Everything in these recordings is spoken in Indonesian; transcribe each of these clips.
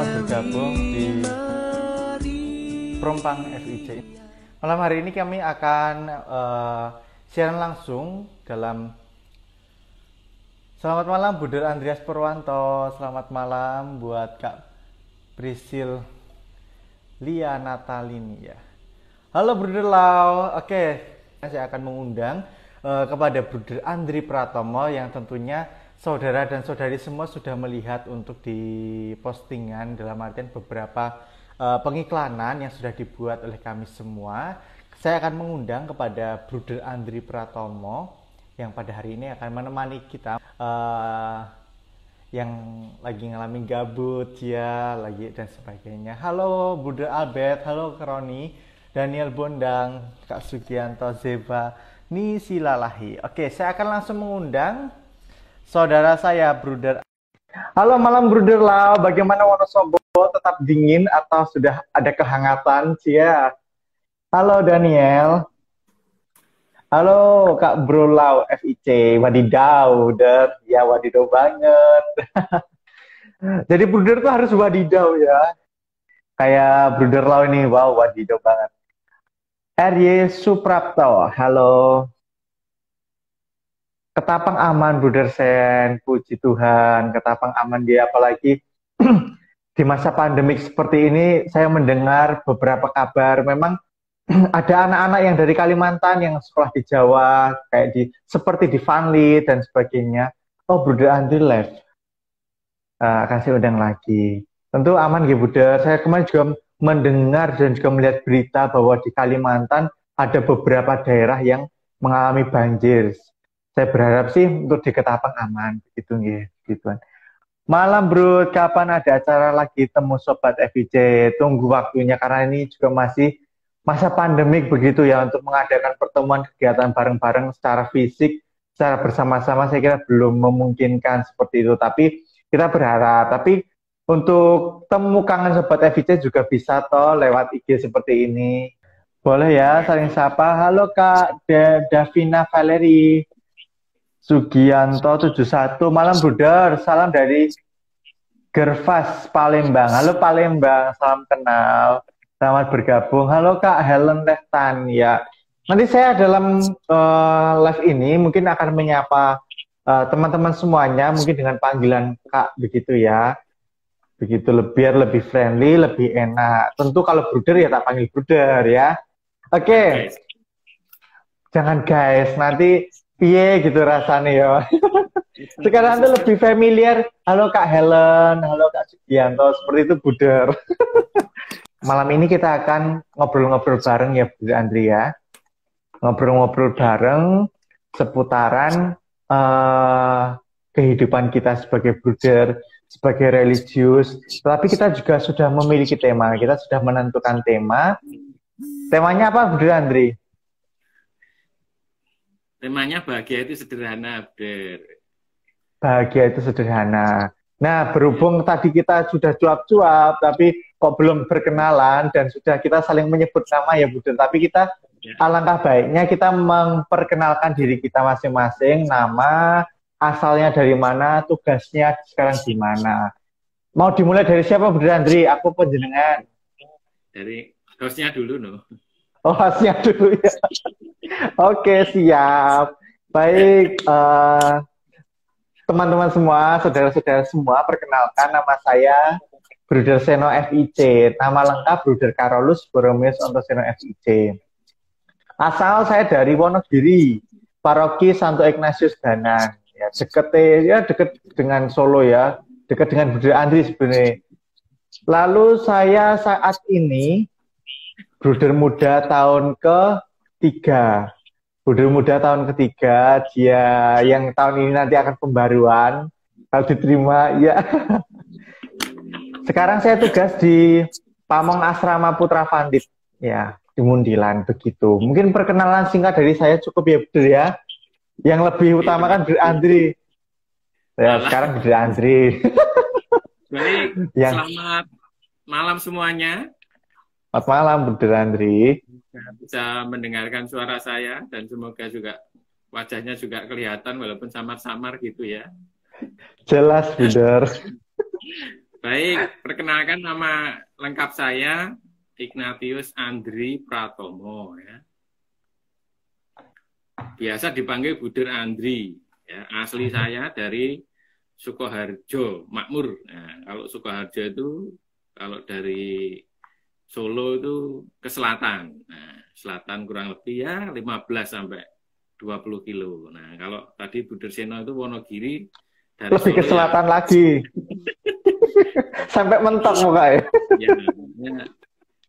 selamat bergabung di Prompang FIJ. Malam hari ini kami akan uh, siaran langsung dalam Selamat malam Buder Andreas Purwanto, selamat malam buat Kak Prisil Lia Natalini ya. Halo Bruder Lau, oke saya akan mengundang uh, kepada Bruder Andri Pratomo yang tentunya saudara dan saudari semua sudah melihat untuk di postingan dalam artian beberapa uh, pengiklanan yang sudah dibuat oleh kami semua. Saya akan mengundang kepada Bruder Andri Pratomo yang pada hari ini akan menemani kita uh, yang lagi ngalamin gabut ya lagi dan sebagainya. Halo Bruder Albert, halo Kroni, Daniel Bondang, Kak Sugianto, Zeba, Nisilalahi. Oke, saya akan langsung mengundang saudara saya, Bruder. Halo malam Bruder Lau, bagaimana Wonosobo tetap dingin atau sudah ada kehangatan? Cia. Halo Daniel. Halo Kak Bro Lau FIC, wadidaw, der. Ya wadidaw banget. Jadi Bruder tuh harus wadidaw ya. Kayak Bruder Lau ini, wow wadidaw banget. RY Suprapto, halo. Ketapang aman, Bruder Sen. Puji Tuhan, ketapang aman dia. Apalagi di masa pandemik seperti ini, saya mendengar beberapa kabar. Memang ada anak-anak yang dari Kalimantan yang sekolah di Jawa, kayak di seperti di Vanli dan sebagainya. Oh, Bruder Andri left. Uh, kasih undang lagi. Tentu aman gitu, Bruder. Saya kemarin juga mendengar dan juga melihat berita bahwa di Kalimantan ada beberapa daerah yang mengalami banjir saya berharap sih untuk di Ketapang aman gitu nih gitu Malam bro, kapan ada acara lagi temu sobat FIJ? Tunggu waktunya karena ini juga masih masa pandemik begitu ya untuk mengadakan pertemuan kegiatan bareng-bareng secara fisik, secara bersama-sama saya kira belum memungkinkan seperti itu. Tapi kita berharap. Tapi untuk temu kangen sobat FIJ juga bisa toh lewat IG seperti ini. Boleh ya saling sapa. Halo Kak Davina Valeri. Sugianto 71 malam Budar salam dari Gervas Palembang. Halo Palembang. Salam kenal. Selamat bergabung. Halo Kak Helen Lehtan ya nanti saya dalam uh, live ini mungkin akan menyapa eh, teman-teman uh, semuanya mungkin dengan panggilan Kak begitu ya. Begitu lebih biar lebih friendly lebih enak. Tentu kalau Bruder ya tak panggil Bruder ya. Oke. Okay. jangan guys nanti piye gitu rasanya ya. Sekarang tuh lebih familiar. Halo Kak Helen, halo Kak Sugianto, seperti itu Buder. Malam ini kita akan ngobrol-ngobrol bareng ya Bu Andrea. Ngobrol-ngobrol bareng seputaran uh, kehidupan kita sebagai Buder, sebagai religius. Tapi kita juga sudah memiliki tema, kita sudah menentukan tema. Temanya apa Bu Andri? Temanya bahagia itu sederhana, Abder. Bahagia itu sederhana. Nah, berhubung ya. tadi kita sudah cuap-cuap, tapi kok belum berkenalan dan sudah kita saling menyebut nama ya, Buden. Tapi kita ya. alangkah baiknya kita memperkenalkan diri kita masing-masing, nama, asalnya dari mana, tugasnya sekarang di mana. Mau dimulai dari siapa, Buden Andri? Aku penjenengan. Dari hostnya dulu, no. Oh, hostnya dulu ya. Oke, siap. Baik, uh, teman-teman semua, saudara-saudara semua, perkenalkan nama saya Bruder Seno FIC. Nama lengkap Bruder Karolus Boromius Ontoseno FIC. Asal saya dari Wonogiri, Paroki Santo Ignatius Danang. Ya, deket ya deket dengan Solo ya, dekat dengan Bruder Andri sebenarnya. Lalu saya saat ini Bruder muda tahun ke tiga. Budur muda tahun ketiga, dia yang tahun ini nanti akan pembaruan. Kalau diterima, ya. Sekarang saya tugas di Pamong Asrama Putra Vandit, ya, di Mundilan, begitu. Mungkin perkenalan singkat dari saya cukup ya, Budur ya. Yang lebih utama kan Budur Andri. Ya, sekarang Budur Andri. Baik, yang... selamat malam semuanya. Selamat malam, Budur Andri bisa mendengarkan suara saya dan semoga juga wajahnya juga kelihatan walaupun samar-samar gitu ya. Jelas, benar. Baik, perkenalkan nama lengkap saya Ignatius Andri Pratomo ya. Biasa dipanggil Buder Andri. Ya, asli saya dari Sukoharjo, Makmur. Nah, kalau Sukoharjo itu kalau dari Solo itu ke selatan. Nah, selatan kurang lebih ya 15 sampai 20 kilo. Nah, kalau tadi Buder Seno itu Wonogiri dari lebih Solo ke ya selatan ya. lagi. sampai mentok mukanya. Ya, ya,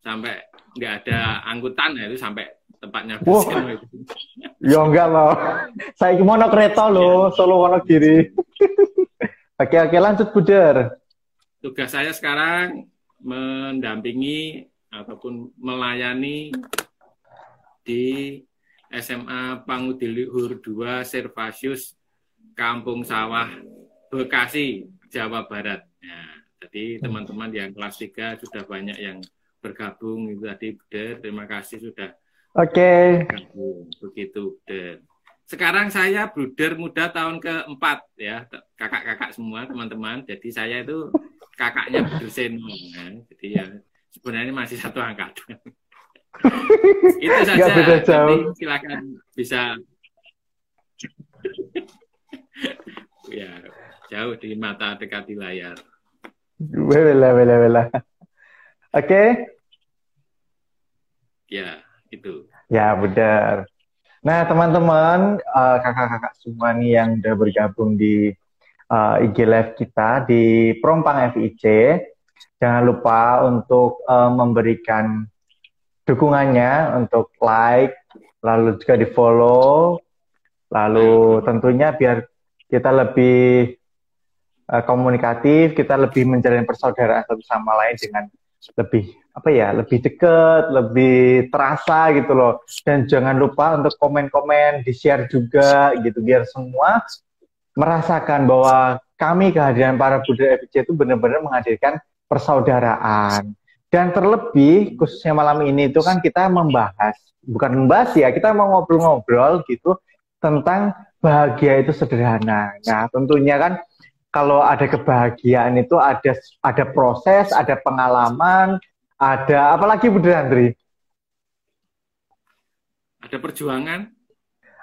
sampai nggak ada angkutan ya itu sampai tempatnya wow. itu. Ya enggak loh. Saya mau kereta loh, ya. Solo Wonogiri. oke oke lanjut Buder. Tugas saya sekarang mendampingi ataupun melayani di SMA Pangudilihuur 2 Servasius Kampung Sawah Bekasi, Jawa Barat. Ya, jadi teman-teman yang kelas 3 sudah banyak yang bergabung itu tadi Buder, terima kasih sudah Oke. Okay. Begitu Buder. Sekarang saya Bruder muda tahun keempat ya, kakak-kakak semua teman-teman. Jadi saya itu kakaknya Bruder Seno. Ya. Jadi ya sebenarnya masih satu angkatan. itu saja. beda jauh. silakan bisa ya jauh di mata dekat di layar. Wela wela wela. Oke. Okay. Ya, itu. Ya, benar. Nah, teman-teman, uh, kakak-kakak semua nih yang udah bergabung di uh, IG Live kita di Prompang FIC, jangan lupa untuk uh, memberikan dukungannya untuk like, lalu juga di follow, lalu tentunya biar kita lebih uh, komunikatif, kita lebih menjalin persaudaraan satu sama lain dengan lebih apa ya lebih deket, lebih terasa gitu loh. Dan jangan lupa untuk komen-komen, di share juga gitu biar semua merasakan bahwa kami kehadiran para Buddha FIC itu benar-benar menghadirkan persaudaraan. Dan terlebih khususnya malam ini itu kan kita membahas, bukan membahas ya, kita mau ngobrol-ngobrol gitu tentang bahagia itu sederhana. Nah tentunya kan kalau ada kebahagiaan itu ada ada proses, ada pengalaman, ada apalagi Bu Andri? Ada perjuangan.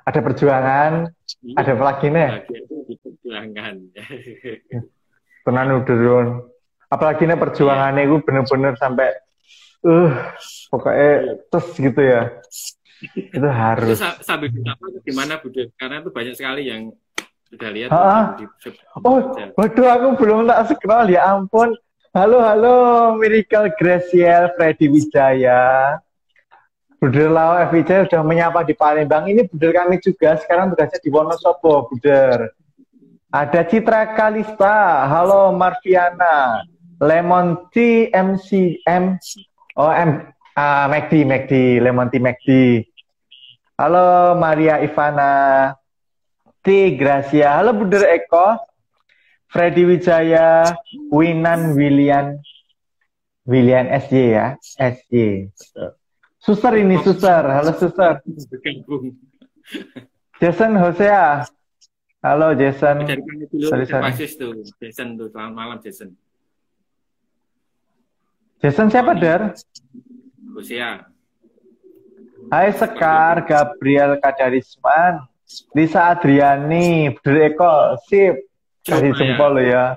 Ada perjuangan. Iya, ada apa lagi nih? Perjuangan. Tenan udah Apalagi nih perjuangannya itu bener-bener sampai uh pokoknya terus gitu ya. itu harus. Itu sambil gimana Bu Karena itu banyak sekali yang sudah lihat di, Oh, waduh aku belum tak scroll ya ampun. Halo, halo, Miracle Graciel Freddy Wijaya. Buder Lau FIC sudah menyapa di Palembang. Ini buder kami juga, sekarang tugasnya di Wonosobo, Buder. Ada Citra Kalista, halo Marviana, Lemon Tea MCM, oh M, uh, McD, McD, Lemon Tea McD. Halo Maria Ivana, T. Gracia. Halo Buder Eko. Freddy Wijaya, Winan William William SJ ya, SJ. Suster ini suster. Halo suster. Jason Hosea. Halo Jason. Sorry, sorry. tuh. Jason tuh. Selamat malam Jason. Jason siapa, Der? Hosea. Hai Sekar, Gabriel Kadarisman. Lisa Adriani, Eko, sip. Kasih jempol lo ya.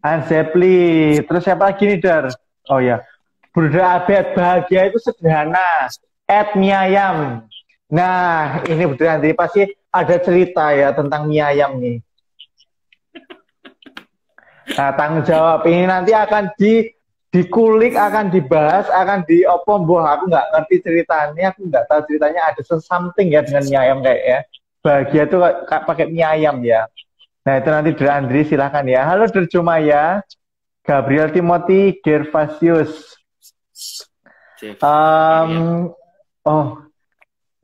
Ansepli, terus siapa lagi nih Dar? Oh ya, Bunda Abed bahagia itu sederhana. Ed Miayam. Nah, ini betul nanti pasti ada cerita ya tentang mie ayam nih. Nah, tanggung jawab. Ini nanti akan di dikulik akan dibahas akan di opo boh aku nggak ngerti ceritanya. Aku nggak tahu ceritanya ada something ya dengan mie ayam kayak ya. Bahagia tuh pakai mie ayam ya. Nah itu nanti dari Andri silahkan ya. Halo ya Gabriel Timothy Gervasius. Um, oh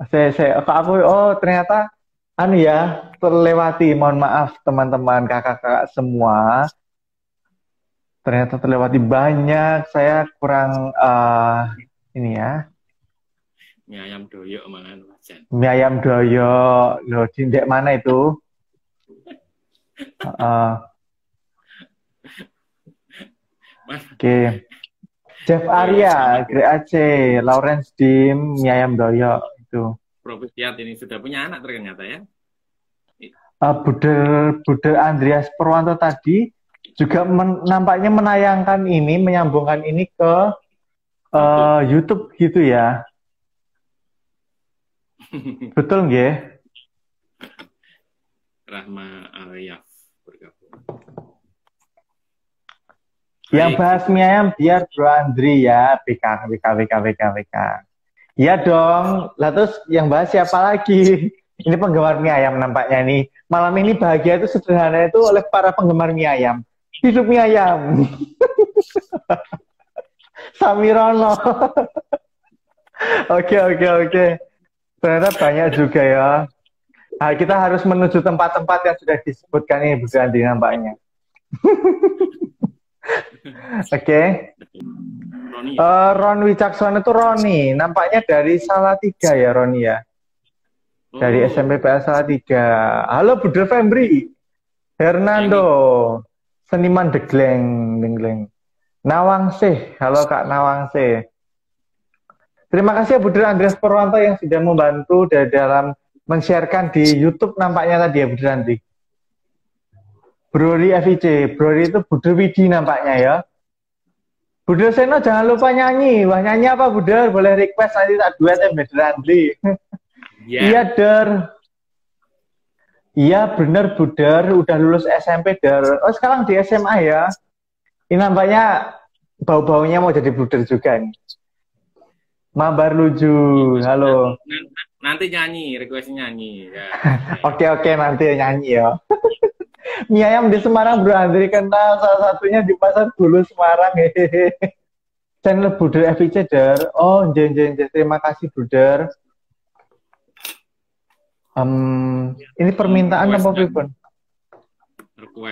saya saya aku oh ternyata anu ya terlewati. Mohon maaf teman-teman kakak-kakak semua ternyata terlewati banyak. Saya kurang uh, ini ya. Mie ayam doyok mangan wajan. Mie ayam doyok. Loh, di mana itu? uh, Oke. Jeff Arya, Greg AC, Lawrence Dim, Miayam Doyo itu. Propisiat ini sudah punya anak ternyata ya. Uh, Budel Budel Andreas Perwanto tadi juga men, nampaknya menayangkan ini, menyambungkan ini ke uh, YouTube gitu ya. Betul nggih? Rahma Alyaf bergabung. Yang bahas mie ayam biar Bro Andri ya, BK, BK, BK, BK, BK. Iya dong. Lah terus yang bahas siapa lagi? Ini penggemar mie ayam nampaknya nih. Malam ini bahagia itu sederhana itu oleh para penggemar mie ayam. Hidup mie ayam. Samirono. Oke, oke, oke. Ternyata banyak juga ya. Nah, kita harus menuju tempat-tempat yang sudah disebutkan ini, Bu Andri nampaknya. Oke. Okay. Uh, eh, Ron Wicaksono itu Roni. Nampaknya dari salah tiga ya Roni ya. Dari oh. SMP PL salah tiga. Halo Budel Fembri. Hernando. Seniman Degleng. Degleng. Nawang sih. Halo Kak Nawang sih. Terima kasih ya Budel Andreas Purwanto yang sudah membantu dalam men-sharekan di YouTube nampaknya tadi ya Budel Andri. Brori FIC. Brori itu Budel Widi nampaknya ya. Budel Seno jangan lupa nyanyi. Wah nyanyi apa Budel? Boleh request nanti tak duet ya Budel Andri. Yeah. iya Der. Iya bener Budel. Udah lulus SMP Der. Oh sekarang di SMA ya. Ini nampaknya bau-baunya mau jadi Budel juga nih. Mabar Luju, halo. Nanti nyanyi, request nyanyi. Ya. oke oke nanti nyanyi ya. mie ayam di Semarang Bro Andri kenal salah satunya di pasar Bulu Semarang hehehe channel Buder FIC Der oh jen jen jen terima kasih Buder um, ini permintaan apa pun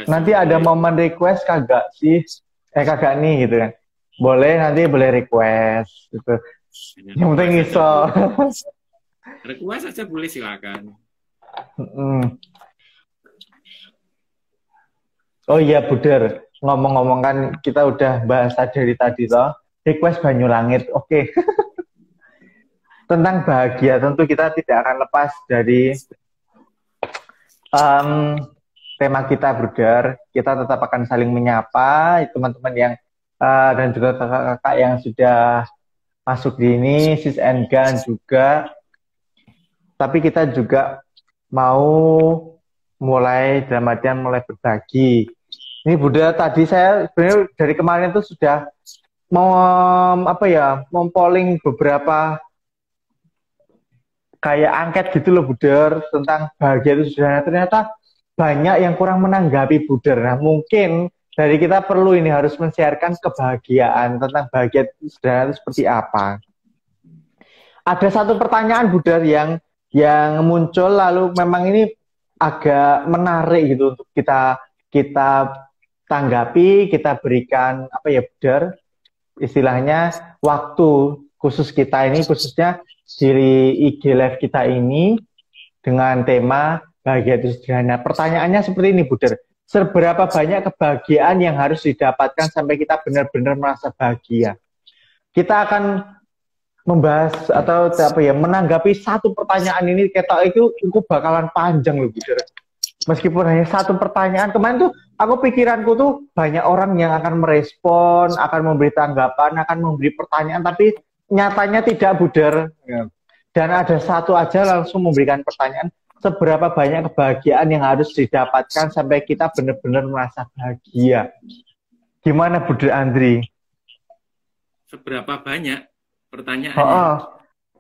nanti ada momen request kagak sih? Eh kagak nih gitu kan. Boleh nanti boleh request gitu. Yang penting iso. request aja boleh silakan. Mm. Oh iya Buder, ngomong-ngomong kan kita udah bahas dari tadi toh, request Banyu Langit. Oke. Okay. Tentang bahagia tentu kita tidak akan lepas dari um, tema kita Buder. Kita tetap akan saling menyapa teman-teman yang uh, dan juga kakak-kakak yang sudah masuk di ini, Sis and Gan juga. Tapi kita juga mau mulai dalam artian mulai berbagi. Ini Bunda tadi saya sebenarnya dari kemarin itu sudah mau apa ya, mempolling beberapa kayak angket gitu loh Buder tentang bahagia itu sudah ternyata banyak yang kurang menanggapi Buder. Nah mungkin dari kita perlu ini harus mensiarkan kebahagiaan tentang bahagia itu sederhana itu seperti apa. Ada satu pertanyaan Buder yang yang muncul lalu memang ini agak menarik gitu untuk kita kita tanggapi, kita berikan apa ya benar istilahnya waktu khusus kita ini khususnya di IG live kita ini dengan tema bahagia itu sederhana. Pertanyaannya seperti ini, Buder. Seberapa banyak kebahagiaan yang harus didapatkan sampai kita benar-benar merasa bahagia? Kita akan membahas atau apa ya menanggapi satu pertanyaan ini kita itu cukup bakalan panjang loh gitu meskipun hanya satu pertanyaan kemarin tuh aku pikiranku tuh banyak orang yang akan merespon akan memberi tanggapan akan memberi pertanyaan tapi nyatanya tidak budar ya. dan ada satu aja langsung memberikan pertanyaan seberapa banyak kebahagiaan yang harus didapatkan sampai kita benar-benar merasa bahagia gimana Budar Andri seberapa banyak pertanyaannya. Oh, oh.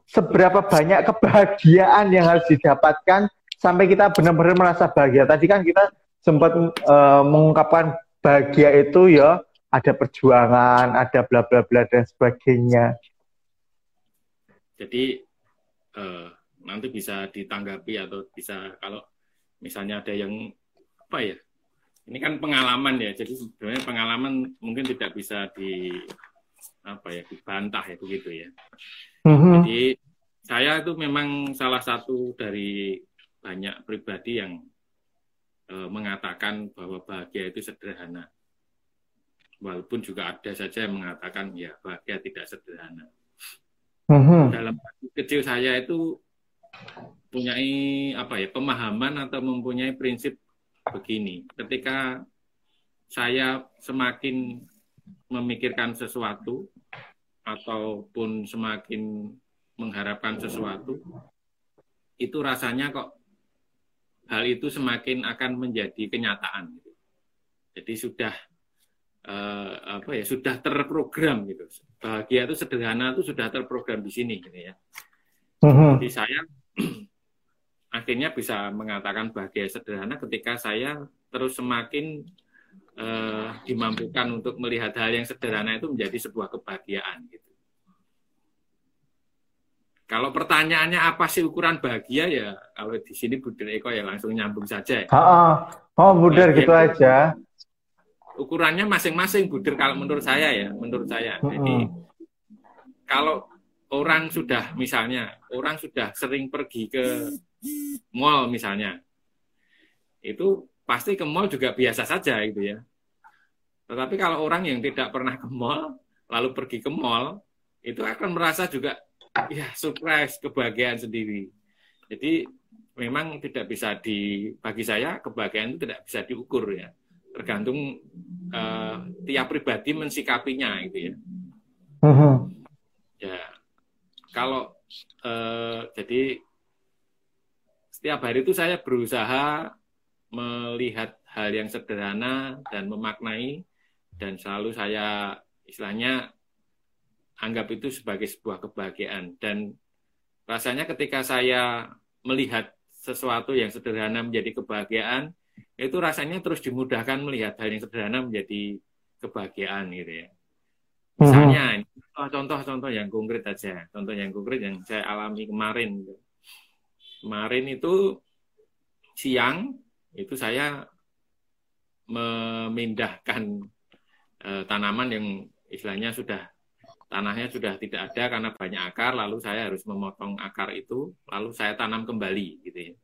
Seberapa banyak kebahagiaan yang harus didapatkan sampai kita benar-benar merasa bahagia. Tadi kan kita sempat uh, mengungkapkan bahagia itu ya ada perjuangan, ada bla bla bla dan sebagainya. Jadi uh, nanti bisa ditanggapi atau bisa kalau misalnya ada yang apa ya? Ini kan pengalaman ya. Jadi sebenarnya pengalaman mungkin tidak bisa di apa ya dibantah ya begitu ya. Mm-hmm. Jadi saya itu memang salah satu dari banyak pribadi yang e, mengatakan bahwa bahagia itu sederhana. walaupun juga ada saja yang mengatakan ya bahagia tidak sederhana. Mhm. Dalam kecil saya itu punya apa ya pemahaman atau mempunyai prinsip begini. Ketika saya semakin memikirkan sesuatu ataupun semakin mengharapkan sesuatu, itu rasanya kok hal itu semakin akan menjadi kenyataan. Jadi sudah eh, apa ya sudah terprogram gitu. Bahagia itu sederhana itu sudah terprogram di sini gitu ya. Mhm. Jadi saya akhirnya bisa mengatakan bahagia sederhana ketika saya terus semakin eh, dimampukan untuk melihat hal yang sederhana itu menjadi sebuah kebahagiaan gitu. Kalau pertanyaannya apa sih ukuran bahagia ya kalau di sini Budir Eko ya langsung nyambung saja. ya. Ha-ha. Oh, Buder Bahagia gitu itu aja. Ukurannya masing-masing Budir kalau menurut saya ya, menurut saya. Jadi kalau orang sudah misalnya orang sudah sering pergi ke mall misalnya, itu pasti ke mall juga biasa saja gitu ya. Tetapi kalau orang yang tidak pernah ke mall lalu pergi ke mall itu akan merasa juga ya surprise kebahagiaan sendiri. Jadi memang tidak bisa di bagi saya kebahagiaan itu tidak bisa diukur ya. Tergantung eh, tiap pribadi mensikapinya gitu ya. Mhm. Ya, kalau eh, jadi setiap hari itu saya berusaha melihat hal yang sederhana dan memaknai dan selalu saya istilahnya anggap itu sebagai sebuah kebahagiaan dan rasanya ketika saya melihat sesuatu yang sederhana menjadi kebahagiaan itu rasanya terus dimudahkan melihat hal yang sederhana menjadi kebahagiaan gitu ya. Misalnya, ini oh, contoh-contoh yang konkret aja, contoh yang konkret yang saya alami kemarin. Kemarin itu siang itu saya memindahkan eh, tanaman yang istilahnya sudah tanahnya sudah tidak ada karena banyak akar, lalu saya harus memotong akar itu, lalu saya tanam kembali gitu ya.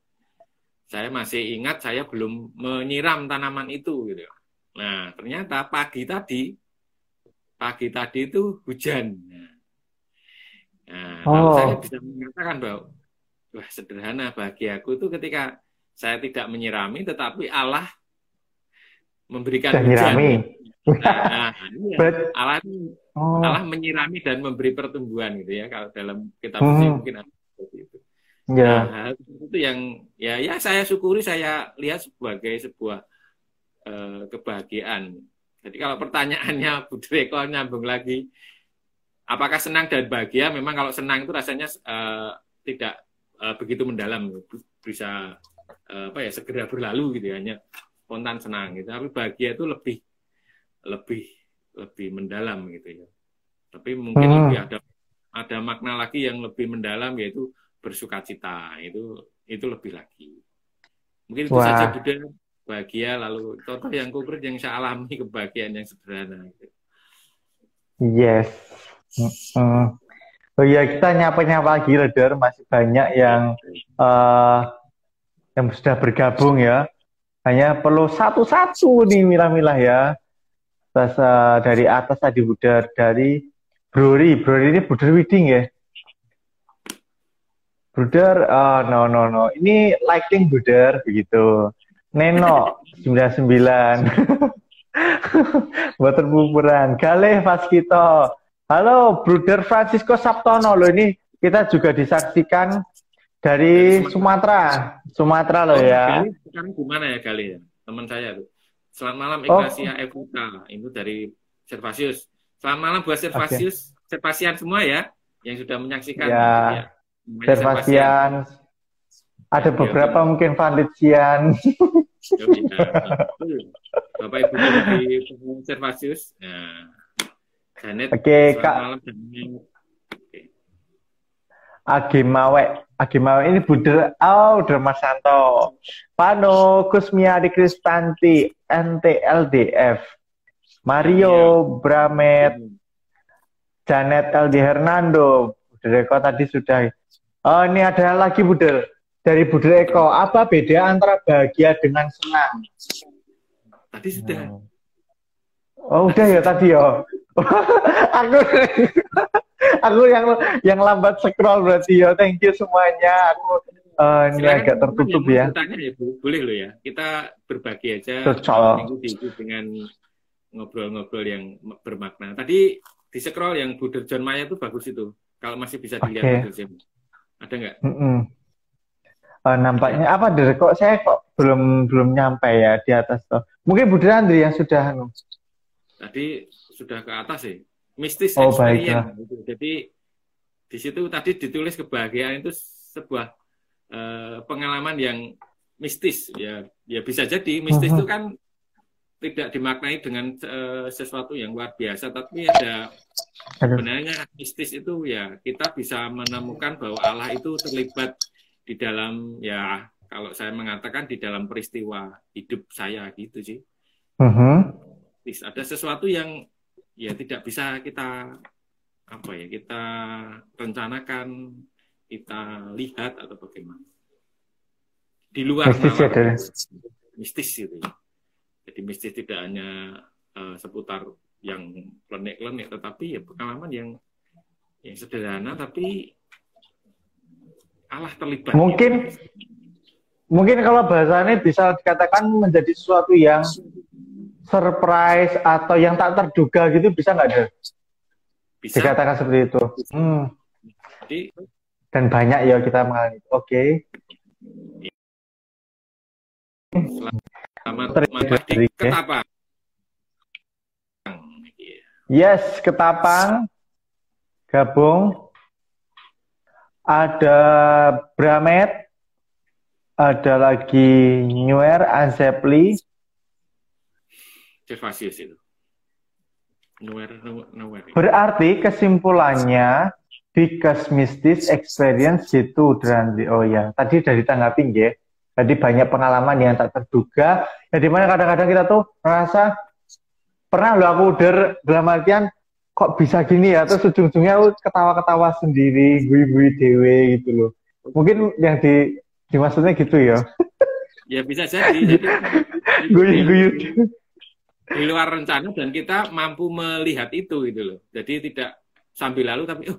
Saya masih ingat saya belum menyiram tanaman itu gitu. Nah, ternyata pagi tadi pagi tadi itu hujan. Nah, Oh. saya bisa mengatakan bahwa wah sederhana bahagiaku itu ketika saya tidak menyirami tetapi Allah memberikan hujan. nyirami. Nah, iya. Bet- Allah Oh. Allah menyirami dan memberi pertumbuhan gitu ya kalau dalam kitab Hmm. mungkin ada. Ya. Nah, itu yang ya ya saya syukuri saya lihat sebagai sebuah eh, kebahagiaan. Jadi kalau pertanyaannya Bu Dreko nyambung lagi, apakah senang dan bahagia? Memang kalau senang itu rasanya eh, tidak eh, begitu mendalam, bisa eh, apa ya segera berlalu gitu ya, hanya spontan senang gitu. Tapi bahagia itu lebih lebih lebih mendalam gitu ya. Tapi mungkin Hmm. lebih ada ada makna lagi yang lebih mendalam yaitu bersukacita itu itu lebih lagi. Mungkin itu Wah. saja Buddha bahagia lalu contoh yang konkret yang saya alami kebahagiaan yang sederhana. Gitu. Yes. Oh iya, kita nyapa-nyapa lagi, Leder. Masih banyak yang eh, yang sudah bergabung ya. Hanya perlu satu-satu nih milah-milah ya. Terus eh, dari atas tadi Budar, dari Brori. Brori ini Budar Widing ya. Budar, eh, no, no, no. Ini lighting Budar, begitu. Neno, 99. Buat terpupuran. Galih Vaskito. Halo, Bruder Francisco Sabtono. Loh ini kita juga disaksikan dari Sumatera. Sumatera loh Oh, ya. Sekarang gimana ya Gali ya? Teman saya tuh. Selamat malam Oh. Ignacia Evita. Itu dari Servasius. Selamat malam buat Servasius, Servasian semua ya yang sudah menyaksikan. Ya. Namanya Servasian. Ada Ya, beberapa ya. mungkin Vanditian. Oh, iya. Bapak Ibu dari Servasius. Nah, Janet. Oke, Kak. malam Janet. Agimawe. Agimawe ini Buder. Oh, Mas Santo. Pano, Kusmiadi Kristanti, NTLDF. Mario, Bramet, Janet LD Hernando. Budel Eko tadi sudah. Oh, ini ada lagi Budel. Dari Budel Eko, apa beda antara bahagia dengan senang? Tadi sudah. Hmm. Oh udah ya tadi ya. aku aku yang yang lambat scroll berarti ya. Thank you semuanya. Aku uh, ini Silahkan agak tertutup ya. Tanya ya boleh loh ya. Kita berbagi aja minggu dengan ngobrol-ngobrol yang bermakna. Tadi di scroll yang Buder John Maya itu bagus itu. Kalau masih bisa dilihat okay. Ada nggak? Mm -mm. Uh, nampaknya apa dari kok saya kok belum belum nyampe ya di atas tuh. Mungkin Buder Andri yang sudah anu. Tadi sudah ke atas sih. Mistis oh, experience. Gitu. Jadi di situ tadi ditulis kebahagiaan itu sebuah uh, pengalaman yang mistis ya ya bisa jadi mistis uh -huh. itu kan tidak dimaknai dengan uh, sesuatu yang luar biasa, tapi ada sebenarnya mistis itu ya kita bisa menemukan bahwa Allah itu terlibat di dalam ya kalau saya mengatakan di dalam peristiwa hidup saya gitu sih. Uh-huh. Ada sesuatu yang ya tidak bisa kita apa ya kita rencanakan, kita lihat atau bagaimana. Di luar mistis, ya, mistis itu. Ya. Jadi mistis tidak hanya uh, seputar yang klenik-klenik, tetapi ya pengalaman yang yang sederhana tapi Allah terlibat. Mungkin mungkin kalau bahasanya bisa dikatakan menjadi sesuatu yang surprise atau yang tak terduga gitu bisa nggak ada? Bisa. Dikatakan seperti itu. Hmm. Jadi, Dan banyak ya kita mengalami. Oke. Okay. Selamat di Ketapang. Yes, Ketapang. Gabung. Ada Bramet. Ada lagi Newer, Azepli. Cervasius itu. Newer, Newer. Berarti kesimpulannya because mistis experience itu dan oh ya tadi dari ditanggapi ya jadi banyak pengalaman yang tak terduga. Ya di mana kadang-kadang kita tuh merasa pernah lo aku udah dalam artian kok bisa gini ya? Terus ujung-ujungnya aku ketawa-ketawa sendiri gue-gue dewe gitu loh. Mungkin yang di dimaksudnya gitu ya. Ya bisa jadi. Jadi gue-gue di luar rencana dan kita mampu melihat itu gitu loh. Jadi tidak sambil lalu tapi oh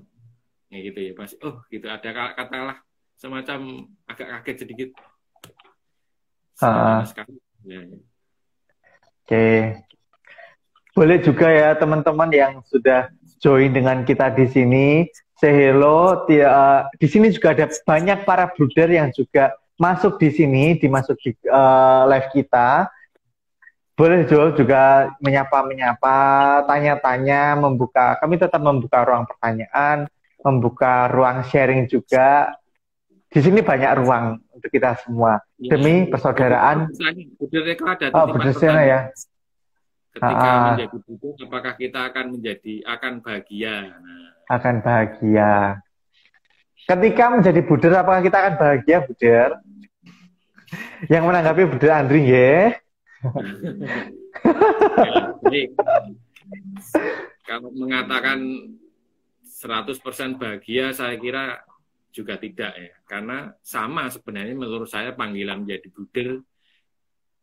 ya gitu ya pasti oh gitu. Ada katalah semacam agak kaget sedikit Uh, ya. Oke. Okay. Boleh juga ya teman-teman yang sudah join dengan kita di sini. Say hello. Di sini juga ada banyak para bruder yang juga masuk di sini, dimasuk di uh, live kita. Boleh juga, juga menyapa-menyapa, tanya-tanya, membuka. Kami tetap membuka ruang pertanyaan, membuka ruang sharing juga di sini banyak ruang untuk kita semua ya, demi persaudaraan. Oh, berdasarkan ya. Ketika ah, menjadi butuh, apakah kita akan menjadi akan bahagia? Nah. Akan bahagia. Ketika menjadi buder, apakah kita akan bahagia, buder? Yang menanggapi buder Andri, ya. Jadi, kalau mengatakan 100% bahagia, saya kira juga tidak ya. Karena sama sebenarnya menurut saya panggilan menjadi buder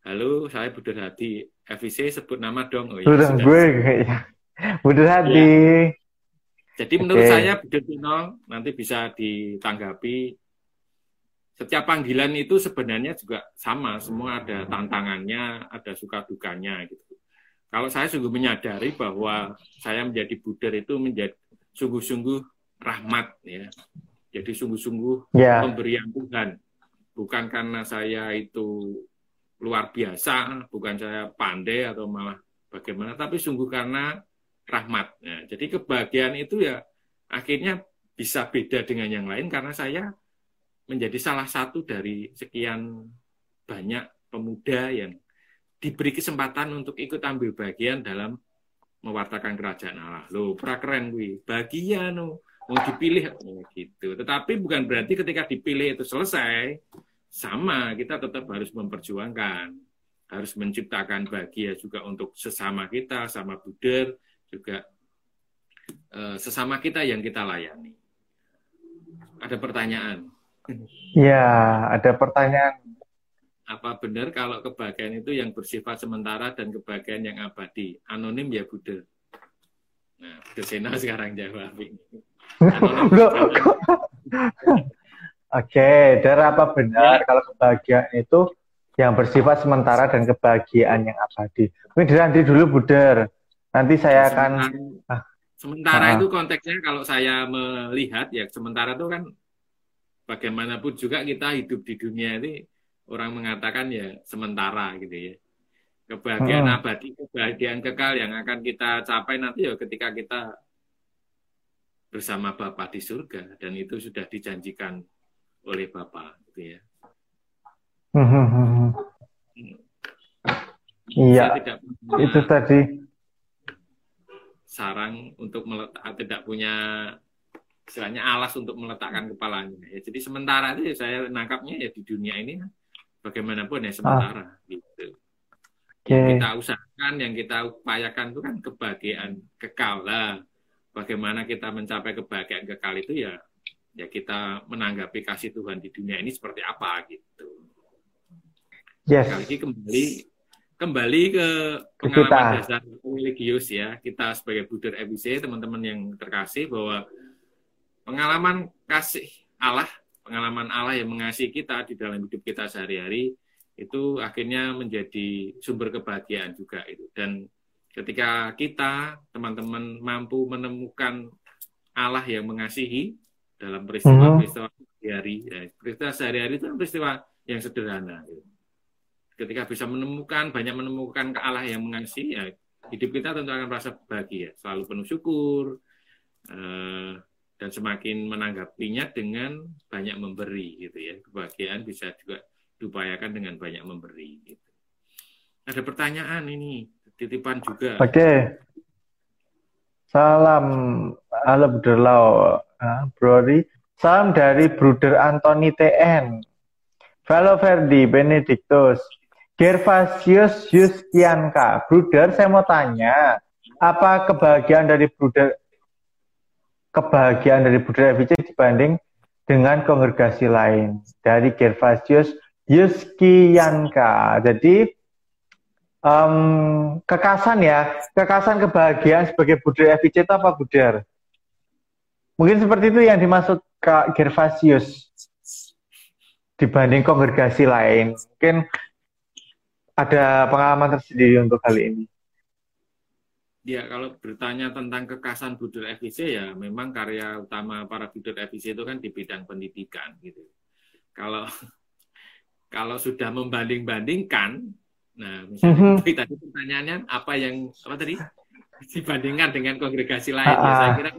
halo saya buder hati FIC sebut nama dong. Oh, ya, sudah. Gue ya. buder hati ya. jadi okay. menurut saya buder Tino nanti bisa ditanggapi. Setiap panggilan itu sebenarnya juga sama. Semua ada tantangannya ada suka dukanya gitu. Kalau saya sungguh menyadari bahwa saya menjadi buder itu menjadi sungguh-sungguh rahmat ya jadi sungguh-sungguh yeah. pemberian Tuhan. Bukan karena saya itu luar biasa, bukan saya pandai atau malah bagaimana, tapi sungguh karena rahmat. Jadi kebahagiaan itu ya akhirnya bisa beda dengan yang lain karena saya menjadi salah satu dari sekian banyak pemuda yang diberi kesempatan untuk ikut ambil bagian dalam mewartakan kerajaan Allah. Loh, prakeren gue. Bagian no mau dipilih oh, gitu. Tetapi bukan berarti ketika dipilih itu selesai, sama kita tetap harus memperjuangkan, harus menciptakan bahagia juga untuk sesama kita, sama buder, juga eh, sesama kita yang kita layani. Ada pertanyaan? Ya, ada pertanyaan. apa benar kalau kebahagiaan itu yang bersifat sementara dan kebahagiaan yang abadi? Anonim ya Buddha. Nah, Buddha Sena sekarang jawab ini. Oke, dari apa benar kalau kebahagiaan itu yang bersifat sementara dan kebahagiaan yang abadi? Ini nanti dulu Buddha. Nanti saya akan sementara, sementara ah. itu konteksnya kalau saya melihat ya sementara itu kan bagaimanapun juga kita hidup di dunia ini orang mengatakan ya sementara gitu ya. Kebahagiaan hmm. abadi, kebahagiaan kekal yang akan kita capai nanti ya ketika kita bersama Bapa di surga dan itu sudah dijanjikan oleh Bapa gitu ya. Hmm. hmm, hmm. Iya. Itu tadi sarang untuk meletak tidak punya istilahnya alas untuk meletakkan kepalanya. Ya, jadi sementara itu ya saya nangkapnya ya di dunia ini bagaimanapun ya sementara ah. gitu. Okay. Yang kita usahakan, yang kita upayakan itu kan kebahagiaan kekal lah. Bagaimana kita mencapai kebahagiaan kekal itu ya ya kita menanggapi kasih Tuhan di dunia ini seperti apa gitu. Yes. Sekali lagi kembali kembali ke pengalaman kita. dasar religius ya kita sebagai Buddha FBC teman-teman yang terkasih bahwa pengalaman kasih Allah pengalaman Allah yang mengasihi kita di dalam hidup kita sehari-hari itu akhirnya menjadi sumber kebahagiaan juga itu dan ketika kita teman-teman mampu menemukan Allah yang mengasihi dalam peristiwa-peristiwa sehari-hari. Ya, peristiwa sehari-hari itu kan peristiwa yang sederhana. Gitu. ketika bisa menemukan banyak menemukan ke Allah yang mengasihi ya hidup kita tentu akan merasa bahagia. Selalu penuh syukur eh, dan semakin menanggapinya dengan banyak memberi gitu ya. Kebahagiaan bisa juga diupayakan dengan banyak memberi gitu. ada pertanyaan ini titipan juga. Oke. Okay. salam halo Bruderlau uh, Brori. Salam dari Bruder Antoni TN Halo Ferdi Benedictus. Gervasius Yuskianka. Bruder saya mau tanya apa kebahagiaan dari Bruder kebahagiaan dari budaya FIC dibanding dengan kongregasi lain? Dari Gervasius Yuskianka. Jadi um, kekasan ya, kekasan kebahagiaan sebagai budaya FIC itu apa Budar? Mungkin seperti itu yang dimaksud Kak Gervasius dibanding kongregasi lain. Mungkin ada pengalaman tersendiri untuk kali ini. Ya, kalau bertanya tentang kekasan Budur FIC ya memang karya utama para Budur FIC itu kan di bidang pendidikan gitu. Kalau kalau sudah membanding-bandingkan, nah misalnya mm -hmm. tadi pertanyaannya apa yang apa tadi dibandingkan dengan kongregasi lain, ya, saya kira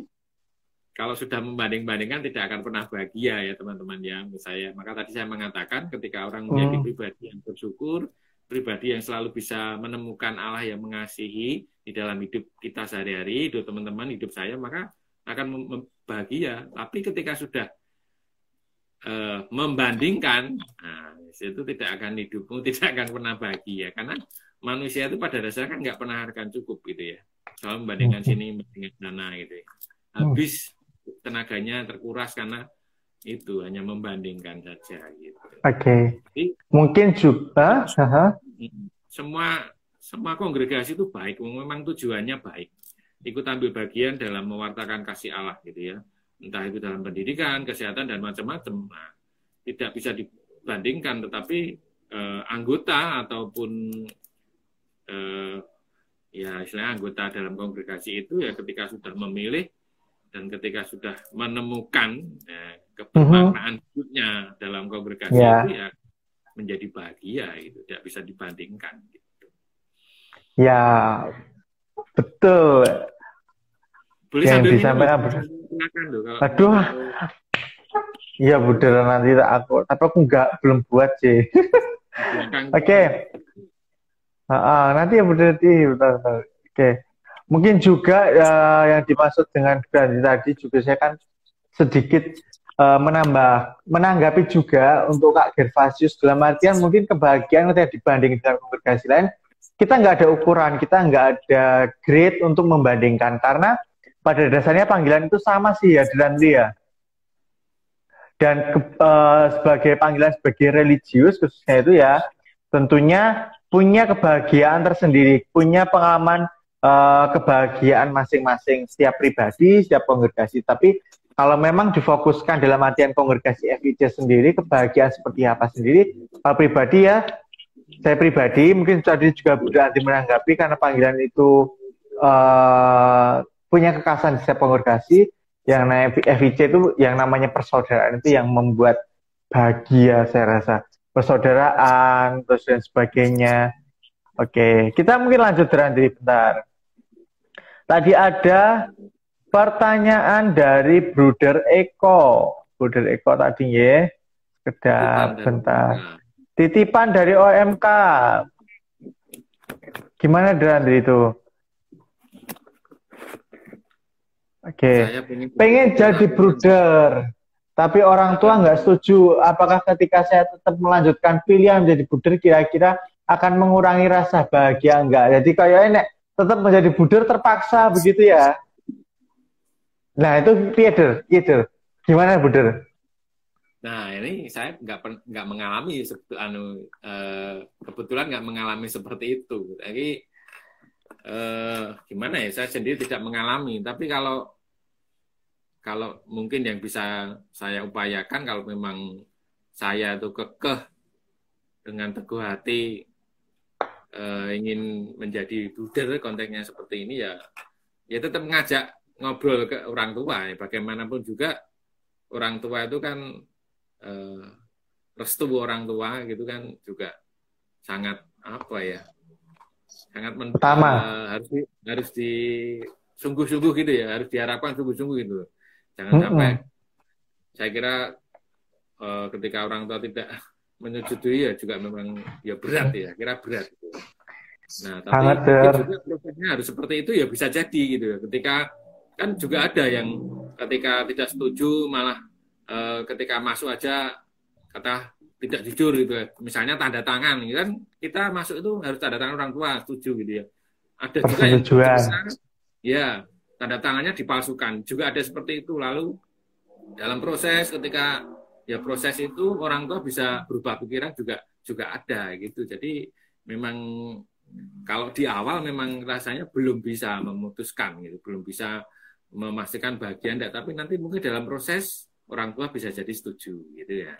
kalau sudah membanding-bandingkan tidak akan pernah bahagia ya teman-teman ya saya. Maka tadi saya mengatakan ketika orang menjadi mm. pribadi yang bersyukur, pribadi yang selalu bisa menemukan Allah yang mengasihi di dalam hidup kita sehari-hari, hidup teman-teman, hidup saya, maka akan bahagia. Tapi ketika sudah uh, membandingkan, nah, itu tidak akan hidupmu, tidak akan pernah bahagia. Karena manusia itu pada dasarnya kan nggak pernah akan cukup gitu ya. Selalu membandingkan sini, membandingkan sana gitu ya. Habis tenaganya terkuras karena itu hanya membandingkan saja gitu. Oke. Okay. Mungkin juga uh, semua semua kongregasi itu baik, memang tujuannya baik. Ikut ambil bagian dalam mewartakan kasih Allah gitu ya. Entah itu dalam pendidikan, kesehatan dan macam-macam. Nah, tidak bisa dibandingkan tetapi eh, anggota ataupun eh, ya istilahnya anggota dalam kongregasi itu ya ketika sudah memilih dan ketika sudah menemukan ya, kebermaknaan hidupnya dalam kongregasi yeah. itu ya menjadi bahagia itu tidak bisa dibandingkan gitu. Ya betul. Boleh yang disampaikan Aduh. Iya budara nanti aku tapi aku nggak belum buat sih. Oke. Okay. Uh, uh, nanti ya budara Oke. Okay. Mungkin juga uh, yang dimaksud dengan ganti tadi juga saya kan sedikit uh, menambah menanggapi juga untuk Kak Gervasius dalam artian mungkin kebahagiaan ketika dibanding dengan kongregasi lain kita nggak ada ukuran, kita nggak ada grade untuk membandingkan karena pada dasarnya panggilan itu sama sih ya dan dia. Dan ke, uh, sebagai panggilan sebagai religius khususnya itu ya tentunya punya kebahagiaan tersendiri, punya pengalaman uh, kebahagiaan masing-masing setiap pribadi, setiap kongregasi. Tapi kalau memang difokuskan dalam artian kongregasi FIC sendiri, kebahagiaan seperti apa sendiri, kalau pribadi ya, saya pribadi mungkin tadi juga berarti menanggapi karena panggilan itu uh, punya kekasan di setiap kongregasi, yang namanya FIC itu yang namanya persaudaraan itu yang membuat bahagia saya rasa. Persaudaraan terus dan sebagainya. Oke kita mungkin lanjut Randri bentar. Tadi ada pertanyaan dari Bruder Eko. Bruder Eko tadi ya. Sekedar bentar. Titipan dari OMK gimana Randri itu Oke, okay. pengen, pengen jadi bruder, tapi orang tua nggak setuju. Apakah ketika saya tetap melanjutkan pilihan menjadi bruder, kira-kira akan mengurangi rasa bahagia enggak? Jadi kayak ini tetap menjadi bruder terpaksa begitu ya? Nah itu Peter, itu gimana bruder? Nah ini saya nggak nggak mengalami anu eh, kebetulan nggak mengalami seperti itu. Jadi eh, gimana ya saya sendiri tidak mengalami. Tapi kalau kalau mungkin yang bisa saya upayakan kalau memang saya itu kekeh dengan teguh hati eh, ingin menjadi buder konteksnya seperti ini ya ya tetap mengajak ngobrol ke orang tua. Ya bagaimanapun juga orang tua itu kan eh, restu orang tua gitu kan juga sangat apa ya sangat men, Pertama. Uh, harus di, harus di sungguh-sungguh gitu ya harus diharapkan sungguh-sungguh gitu jangan mm -hmm. sampai saya kira uh, ketika orang tua tidak menyetujui ya juga memang ya berat ya kira berat gitu. nah tapi juga prosesnya harus seperti itu ya bisa jadi gitu ya ketika kan juga ada yang ketika tidak setuju malah uh, ketika masuk aja kata tidak jujur gitu ya. Misalnya tanda tangan, gitu kan kita masuk itu harus tanda tangan orang tua setuju gitu ya. Ada juga yang bisa, ya tanda tangannya dipalsukan. Juga ada seperti itu. Lalu dalam proses ketika ya proses itu orang tua bisa berubah pikiran juga juga ada gitu. Jadi memang kalau di awal memang rasanya belum bisa memutuskan gitu, belum bisa memastikan bagian enggak, tapi nanti mungkin dalam proses orang tua bisa jadi setuju gitu ya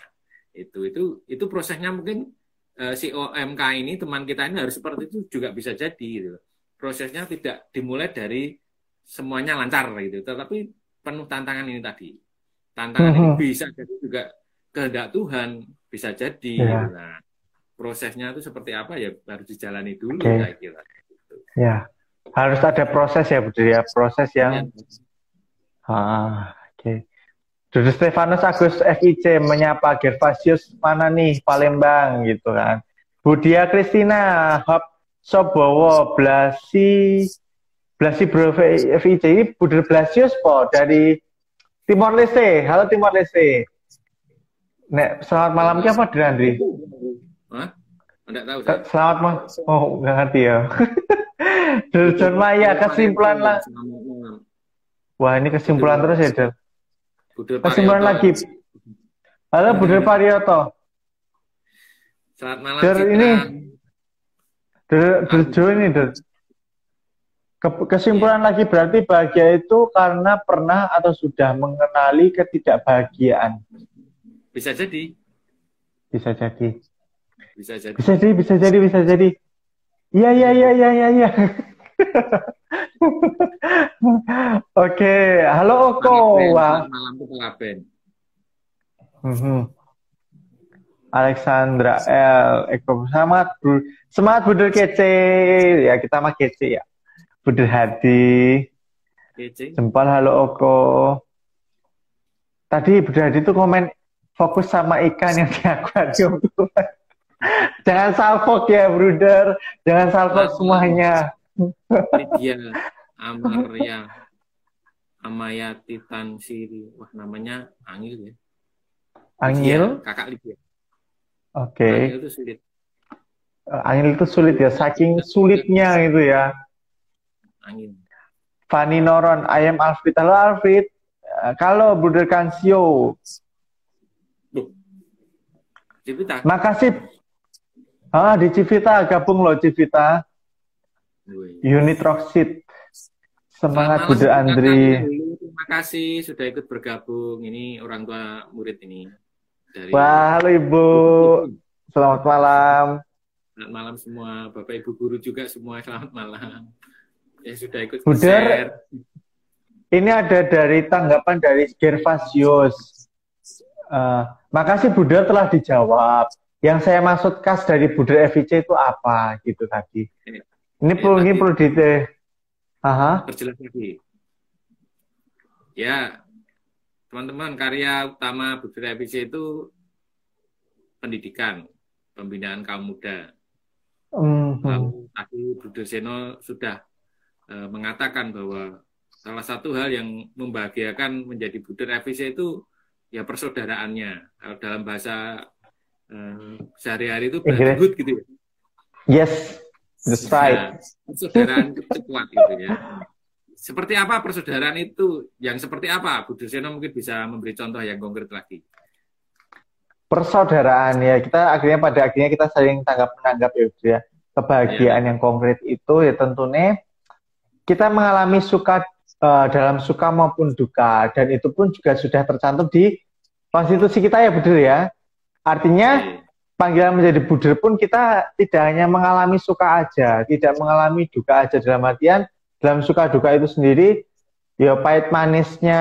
itu itu itu prosesnya mungkin uh, si OMK ini teman kita ini harus seperti itu juga bisa jadi gitu prosesnya tidak dimulai dari semuanya lancar gitu tetapi penuh tantangan ini tadi tantangan uh-huh. ini mhm. bisa jadi juga kehendak Tuhan bisa jadi yeah. nah prosesnya itu seperti apa ya harus dijalani dulu okay. saya kira gitu. ya harus ada proses ya Bu ya proses yang ya. ah oke okay. Dudu Stefanus Agus FIC menyapa Gervasius mana nih Palembang gitu kan. Budia Kristina Hop Sobowo Blasi Blasi Bro FIC ini Budir Blasius po dari Timor Leste. Halo Timor Leste. Nek, selamat malam ki apa Andri? Hah? Enggak tahu saya. Selamat malam. Oh, enggak ngerti ya. John Maya kesimpulan lah. Wah, ini kesimpulan terus ya, Kesimpulan lagi. Halo Budel Pariyoto. Selamat malam. Der ini Der, der Jo ini Der. Kesimpulan lagi berarti bahagia itu karena pernah atau sudah mengenali ketidakbahagiaan. Bisa jadi. Bisa jadi. Bisa jadi. Bisa jadi, bisa jadi, bisa jadi. Iya, iya, iya, iya, iya, iya. Oke, halo Oko. Wah. Malam itu Laben. Mm-hmm. Alexandra L. Eko semangat bu, semangat Budel kece ya kita mah kece ya. Budel Hadi. Kece. Jempol halo Oko. Tadi Budel Hadi tuh komen fokus sama ikan yang di akuarium Jangan salfok ya, Bruder. Jangan salfok semuanya. Lydia Amaria Amayati Tansiri. Wah, namanya Angil ya. Angil? kakak Lydia. Oke. Okay. Angil itu sulit. Uh, Angil itu sulit ya, saking sulitnya itu ya. Angil. Fani Noron, ayam Alfred. Halo Alfred. Uh, kalau Bruder Kansio. Makasih Ah, di Civita gabung loh Civita. Unit Rocksit. Semangat Bunda Andri. Terima kasih sudah ikut bergabung. Ini orang tua murid ini. Dari Wah, halo Ibu. Selamat malam. Selamat malam semua. Bapak Ibu guru juga semua selamat malam. Ya sudah ikut Budar, ini ada dari tanggapan dari Gervasius. Uh, makasih Budar telah dijawab. Yang saya maksud khas dari Budar FIC itu apa gitu tadi. Ini, perlu ini perlu di Aha. Perjelas lagi. Ya, teman-teman karya utama Budar FIC itu pendidikan, pembinaan kaum muda. Mm -hmm. Lalu tadi Seno sudah uh, mengatakan bahwa salah satu hal yang membahagiakan menjadi Budar FIC itu ya persaudaraannya. Kalau dalam bahasa uh, sehari-hari itu brotherhood gitu ya. Yes, that's nah, right. Nah, persaudaraan itu kuat gitu ya. Seperti apa persaudaraan itu? Yang seperti apa? Bu mungkin bisa memberi contoh yang konkret lagi. Persaudaraan ya, kita akhirnya pada akhirnya kita saling tanggap menanggap ya, ya. Kebahagiaan ya. yang konkret itu ya tentunya kita mengalami suka uh, dalam suka maupun duka dan itu pun juga sudah tercantum di konstitusi kita ya betul ya Artinya. Panggilan menjadi buder pun kita tidak hanya mengalami suka aja, tidak mengalami duka aja dalam artian dalam suka duka itu sendiri ya pahit manisnya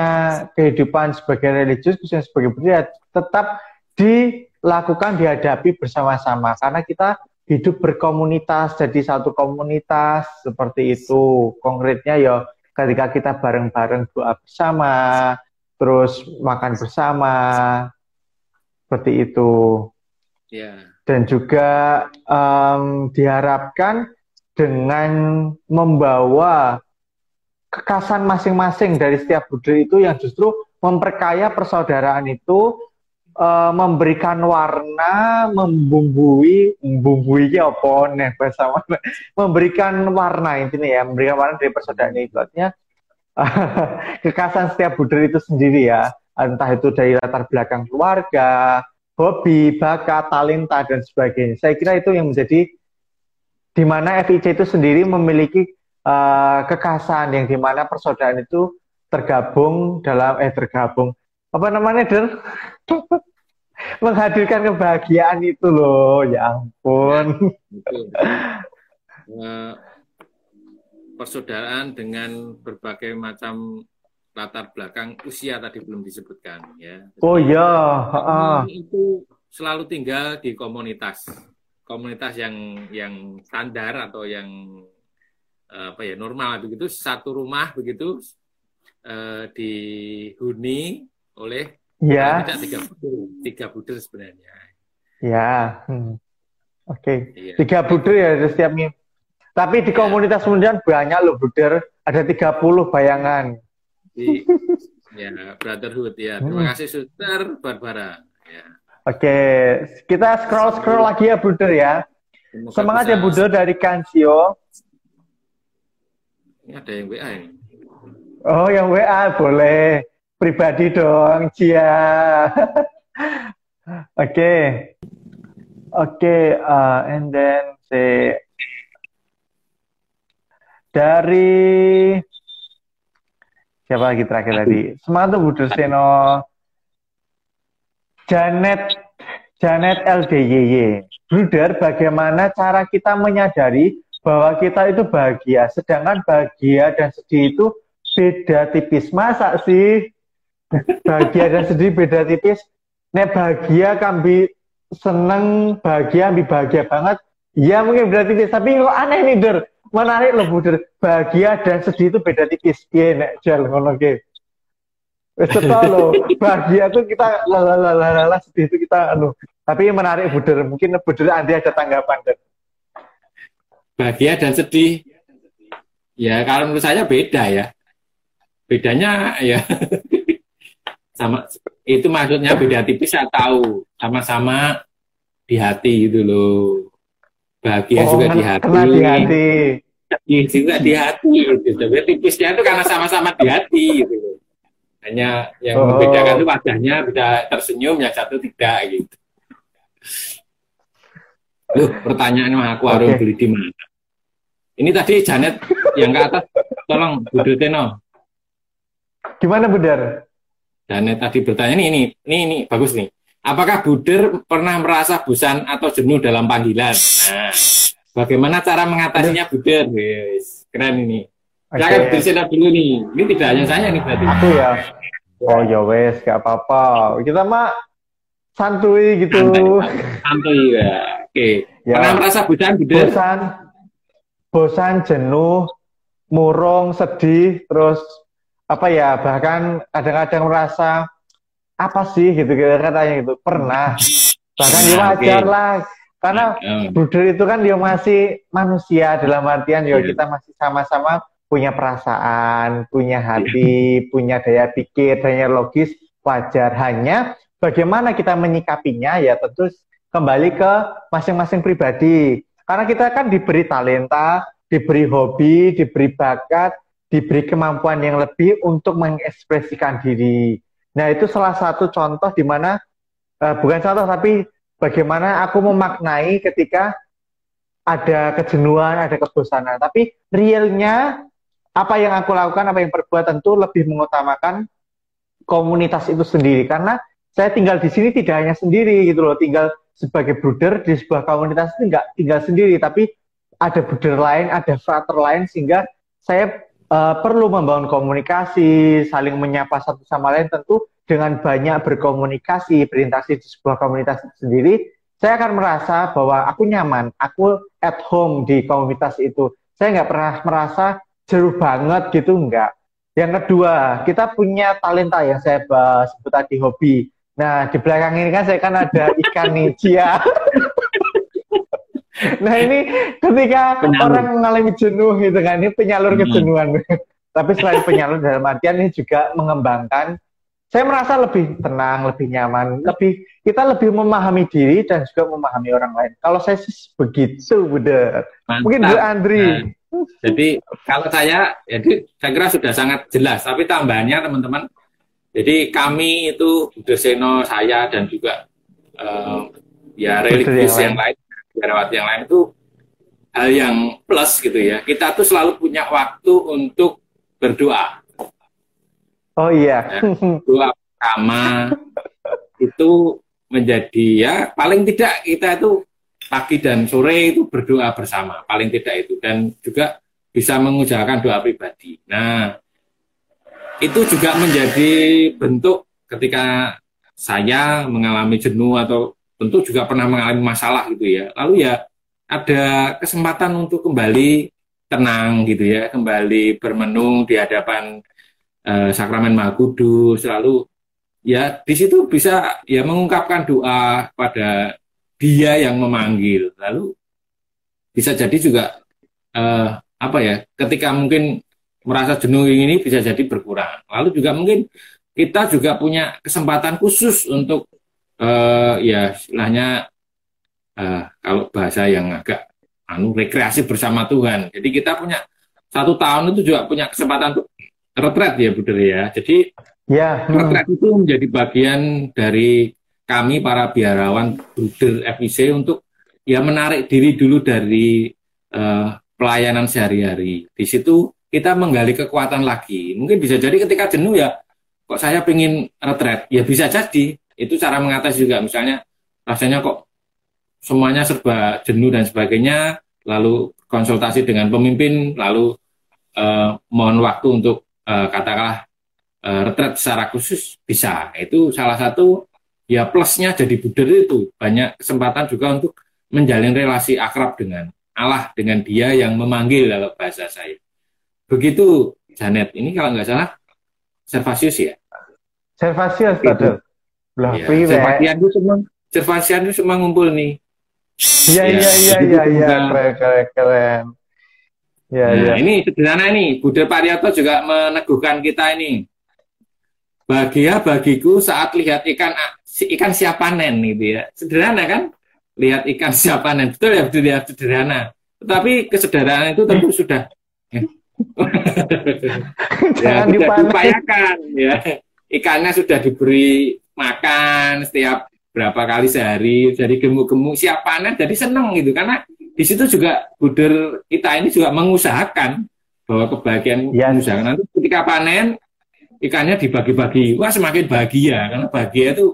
kehidupan sebagai religius khususnya sebagai budaya tetap dilakukan dihadapi bersama-sama karena kita hidup berkomunitas jadi satu komunitas seperti itu konkretnya ya ketika kita bareng-bareng doa bersama terus makan bersama seperti itu. Yeah. Dan juga um, diharapkan dengan membawa kekasan masing-masing dari setiap budaya itu yang justru memperkaya persaudaraan itu uh, memberikan warna, membumbui, membumbui apa nih? Memberikan warna intinya ya, memberikan warna dari persaudaraan itu artinya kekasan setiap budaya itu sendiri ya entah itu dari latar belakang keluarga, hobi, bakat, talenta dan sebagainya. Saya kira itu yang menjadi di mana FIC itu sendiri memiliki uh, kekasan yang di mana persaudaraan itu tergabung dalam eh tergabung apa namanya Der? menghadirkan kebahagiaan itu loh ya ampun uh, persaudaraan dengan berbagai macam latar belakang usia tadi belum disebutkan ya. Oh iya, uh. itu selalu tinggal di komunitas komunitas yang yang standar atau yang apa ya normal begitu satu rumah begitu uh, dihuni oleh ya tidak tiga buder tiga buder sebenarnya ya hmm. oke okay. ya. tiga buder ya setiap minggu tapi di komunitas kemudian banyak loh buder ada 30 bayangan ya brotherhood ya. Terima hmm. kasih Suster Barbara. Ya. Oke, kita scroll scroll lagi ya Buder ya. Semoga Semangat bisa... ya Buder dari Kansio. Ini ada yang WA ini. Oh, yang WA boleh. Pribadi dong, Cia. Oke. Oke, okay, uh, and then say dari Siapa lagi terakhir tadi? Semangat Bu Seno. Janet Janet LDYY. Bruder, bagaimana cara kita menyadari bahwa kita itu bahagia, sedangkan bahagia dan sedih itu beda tipis. Masa sih bahagia dan sedih beda tipis? Nek bahagia kambi seneng, bahagia ambil bahagia banget. Ya mungkin beda tipis, tapi kok aneh nih, Der menarik loh Budir. Bahagia dan sedih itu beda tipis. Iya nek jel ngono ke. Wis lo, bahagia tuh kita lalalala sedih itu kita anu. Tapi menarik Budir. Mungkin Budir Andi ada tanggapan kan. Bahagia dan sedih. Ya kalau menurut saya beda ya. Bedanya ya sama itu maksudnya beda tipis saya tahu sama-sama di hati gitu loh bahagia oh, juga di hati. Kena di hati. Juga di hati gitu. Tipisnya itu karena sama-sama di hati gitu. Hanya yang oh. membedakan itu wajahnya bisa tersenyum, yang satu tidak gitu. Loh, pertanyaan mah aku harus beli di mana? Ini tadi Janet yang ke atas, tolong Bu Teno. Gimana Budar? Janet tadi bertanya ini, ini, ini, ini bagus nih. Apakah Buder pernah merasa bosan atau jenuh dalam panggilan? Nah, bagaimana cara mengatasinya Buder? Yes, keren ini. Okay. Saya akan dulu nih. Ini tidak hanya saya nih berarti. Aku ya. Oh ya wes, gak apa-apa. Kita mah santuy gitu. Santuy, ya. Oke. Ya. Pernah merasa bosan Buder? Bosan, bosan, jenuh, murung, sedih, terus apa ya bahkan kadang-kadang merasa apa sih gitu katanya gitu. Pernah. Bahkan dia wajar lah. Karena Buddha itu kan dia masih manusia dalam artian ya kita masih sama-sama punya perasaan, punya hati, punya daya pikir, daya logis. Wajar. Hanya bagaimana kita menyikapinya ya tentu kembali ke masing-masing pribadi. Karena kita kan diberi talenta, diberi hobi, diberi bakat, diberi kemampuan yang lebih untuk mengekspresikan diri Nah, itu salah satu contoh di mana uh, bukan contoh tapi bagaimana aku memaknai ketika ada kejenuhan, ada kebosanan. Tapi realnya apa yang aku lakukan, apa yang perbuat tentu lebih mengutamakan komunitas itu sendiri karena saya tinggal di sini tidak hanya sendiri gitu loh, tinggal sebagai bruder di sebuah komunitas itu enggak tinggal sendiri tapi ada bruder lain, ada frater lain sehingga saya uh, perlu membangun komunikasi, saling menyapa satu sama lain tentu dengan banyak berkomunikasi, berinteraksi di sebuah komunitas sendiri, saya akan merasa bahwa aku nyaman, aku at home di komunitas itu. Saya nggak pernah merasa jeru banget gitu, enggak. Yang kedua, kita punya talenta yang saya sebut tadi hobi. Nah, di belakang ini kan saya kan ada ikan nih, Cia. nah ini ketika penyalur. orang mengalami jenuh gitu kan, ini penyalur hmm. kejenuhan. Tapi selain penyalur dalam artian ini juga mengembangkan, saya merasa lebih tenang, lebih nyaman, lebih kita lebih memahami diri dan juga memahami orang lain. Kalau saya sih begitu, Bunda. Mungkin Bu Andri. Nah, jadi kalau saya, jadi saya kira sudah sangat jelas. Tapi tambahannya teman-teman, jadi kami itu Seno, saya dan juga uh, ya religius yang lain negarawan yang lain itu hal yang plus gitu ya. Kita tuh selalu punya waktu untuk berdoa. Oh iya. Ya, doa pertama itu menjadi ya paling tidak kita itu pagi dan sore itu berdoa bersama paling tidak itu dan juga bisa mengucapkan doa pribadi. Nah itu juga menjadi bentuk ketika saya mengalami jenuh atau tentu juga pernah mengalami masalah gitu ya. Lalu ya ada kesempatan untuk kembali tenang gitu ya, kembali bermenung di hadapan eh, sakramen Maha Kudus, lalu ya di situ bisa ya mengungkapkan doa pada dia yang memanggil. Lalu bisa jadi juga eh, apa ya, ketika mungkin merasa jenuh ini bisa jadi berkurang. Lalu juga mungkin kita juga punya kesempatan khusus untuk uh, ya istilahnya uh, kalau bahasa yang agak anu rekreasi bersama Tuhan. Jadi kita punya satu tahun itu juga punya kesempatan untuk retret ya Bu ya. Jadi ya, hmm. retret itu menjadi bagian dari kami para biarawan Bruder FIC untuk ya menarik diri dulu dari uh, pelayanan sehari-hari. Di situ kita menggali kekuatan lagi. Mungkin bisa jadi ketika jenuh ya, kok saya pengen retret, ya bisa jadi itu cara mengatasi juga misalnya rasanya kok semuanya serba jenuh dan sebagainya lalu konsultasi dengan pemimpin lalu eh, mohon waktu untuk eh, katakanlah eh, retret secara khusus bisa. Itu salah satu ya plusnya jadi buder itu. Banyak kesempatan juga untuk menjalin relasi akrab dengan Allah dengan dia yang memanggil dalam bahasa saya. Begitu Janet. Ini kalau nggak salah Servasius ya? Servasius betul lah, ya, Servasian itu semua Servasian itu semua ngumpul nih. Iya iya iya iya iya, iya. keren keren keren. Ya, nah, ya. ini sederhana nih, Bude Pariato juga meneguhkan kita ini. Bahagia bagiku saat lihat ikan ikan siap panen gitu ya. Sederhana kan? Lihat ikan siap panen. Betul ya, betul ya, sederhana. Tetapi kesederhanaan itu tentu sudah ya, Jangan ya, dipanen. diupayakan ya. Ikannya sudah diberi makan setiap berapa kali sehari dari gemuk-gemuk. Siap panen jadi seneng gitu karena di situ juga buder kita ini juga mengusahakan bahwa kebahagiaan Yes. mengusahakan. Nanti ketika panen ikannya dibagi-bagi. Wah semakin bahagia karena bahagia itu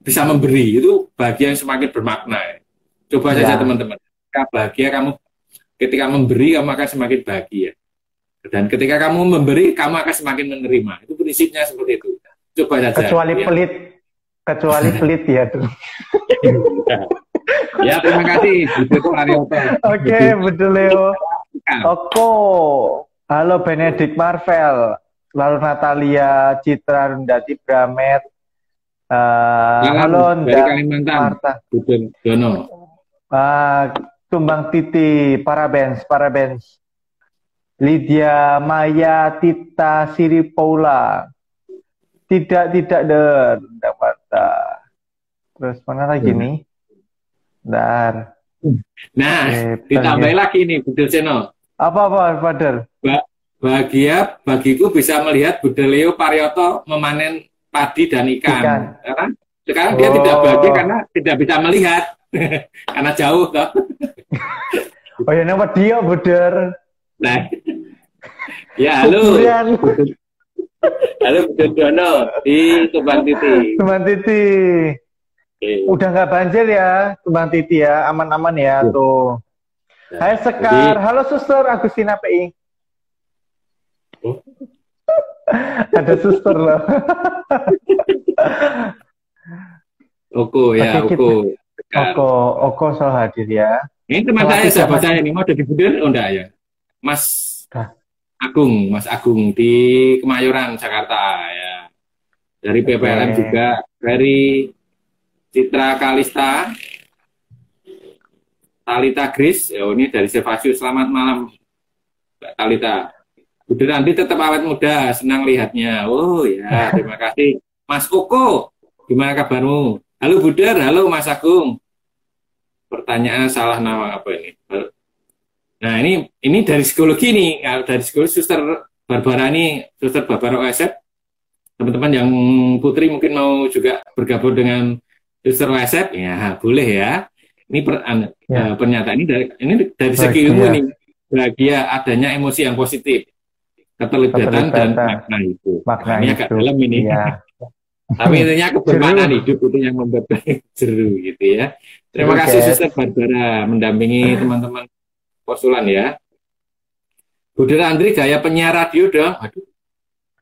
bisa memberi. Itu bahagia yang semakin bermakna. Coba Ya. saja teman-teman. Ketika bahagia kamu ketika memberi kamu akan semakin bahagia. Dan ketika kamu memberi kamu akan semakin menerima. Itu prinsipnya seperti itu coba saja. Kecuali ya. pelit, kecuali pelit ya. Tuh. ya terima kasih. Aryoto Oke, Leo. Oko, halo Benedict Marvel, lalu Natalia Citra Rundati Bramet, Salam halo dari Kalimantan. Marta, Budir Dono. Ah, Tumbang Titi, Parabens, Parabens, Lydia Maya Tita Siri Paula, tidak tidak der, Nda Marta. Terus mana lagi Hmm. nih? Dar. nah Oke, ditambahin lagi nih Budir Seno Apa apa, Father? bahagia bagiku bisa melihat Budir Leo Paryoto memanen padi dan ikan. Ikan. Karena sekarang dia Oh. tidak bahagia karena tidak bisa melihat karena jauh toh. Oh ya nama dia Buder. Nah, ya halo. Halo Budir Dono di Tuban Titi. Tumbang Titi. Oke. Udah nggak banjir ya, Tumbang Titi ya, aman-aman ya Ya. tuh. Hai Sekar, halo Suster Agustina PI. Oh. Ada suster loh. Oko ya, Oke, kita- Oko. Sekar. Oko, Oko selalu hadir ya. Ini teman saya, kita sahabat saya ini mau jadi Budir, oh enggak ya? Mas. Agung, Mas Agung di Kemayoran, Jakarta ya. Dari PPLM Oke. juga, dari Citra Kalista, Talita Gris, ya ini dari Sevasius. Selamat malam, Mbak Talita. Budir nanti tetap awet muda, senang lihatnya. Oh ya, terima kasih. Mas Oko, gimana kabarmu? Halo Budir, halo Mas Agung. Pertanyaan salah nama apa ini? Nah ini ini dari psikologi nih, Kalau dari psikologi Suster Barbara ini, Suster Barbara OSF, teman-teman yang Putri mungkin mau juga bergabung dengan Suster OSF, ya boleh ya. Ini per, Ya. eh, pernyataan ini dari ini dari segi ilmu nih, bahagia adanya emosi yang positif, keterlibatan dan makna itu. Makna ini agak itu. dalam ini. Iya. Tapi intinya kebermaknaan Jeru. hidup itu yang membuat jeru gitu ya. Terima Jeru, kasih. Suster Barbara mendampingi teman-teman postulan ya. Budera Andri gaya penyiar radio dong. Aduh,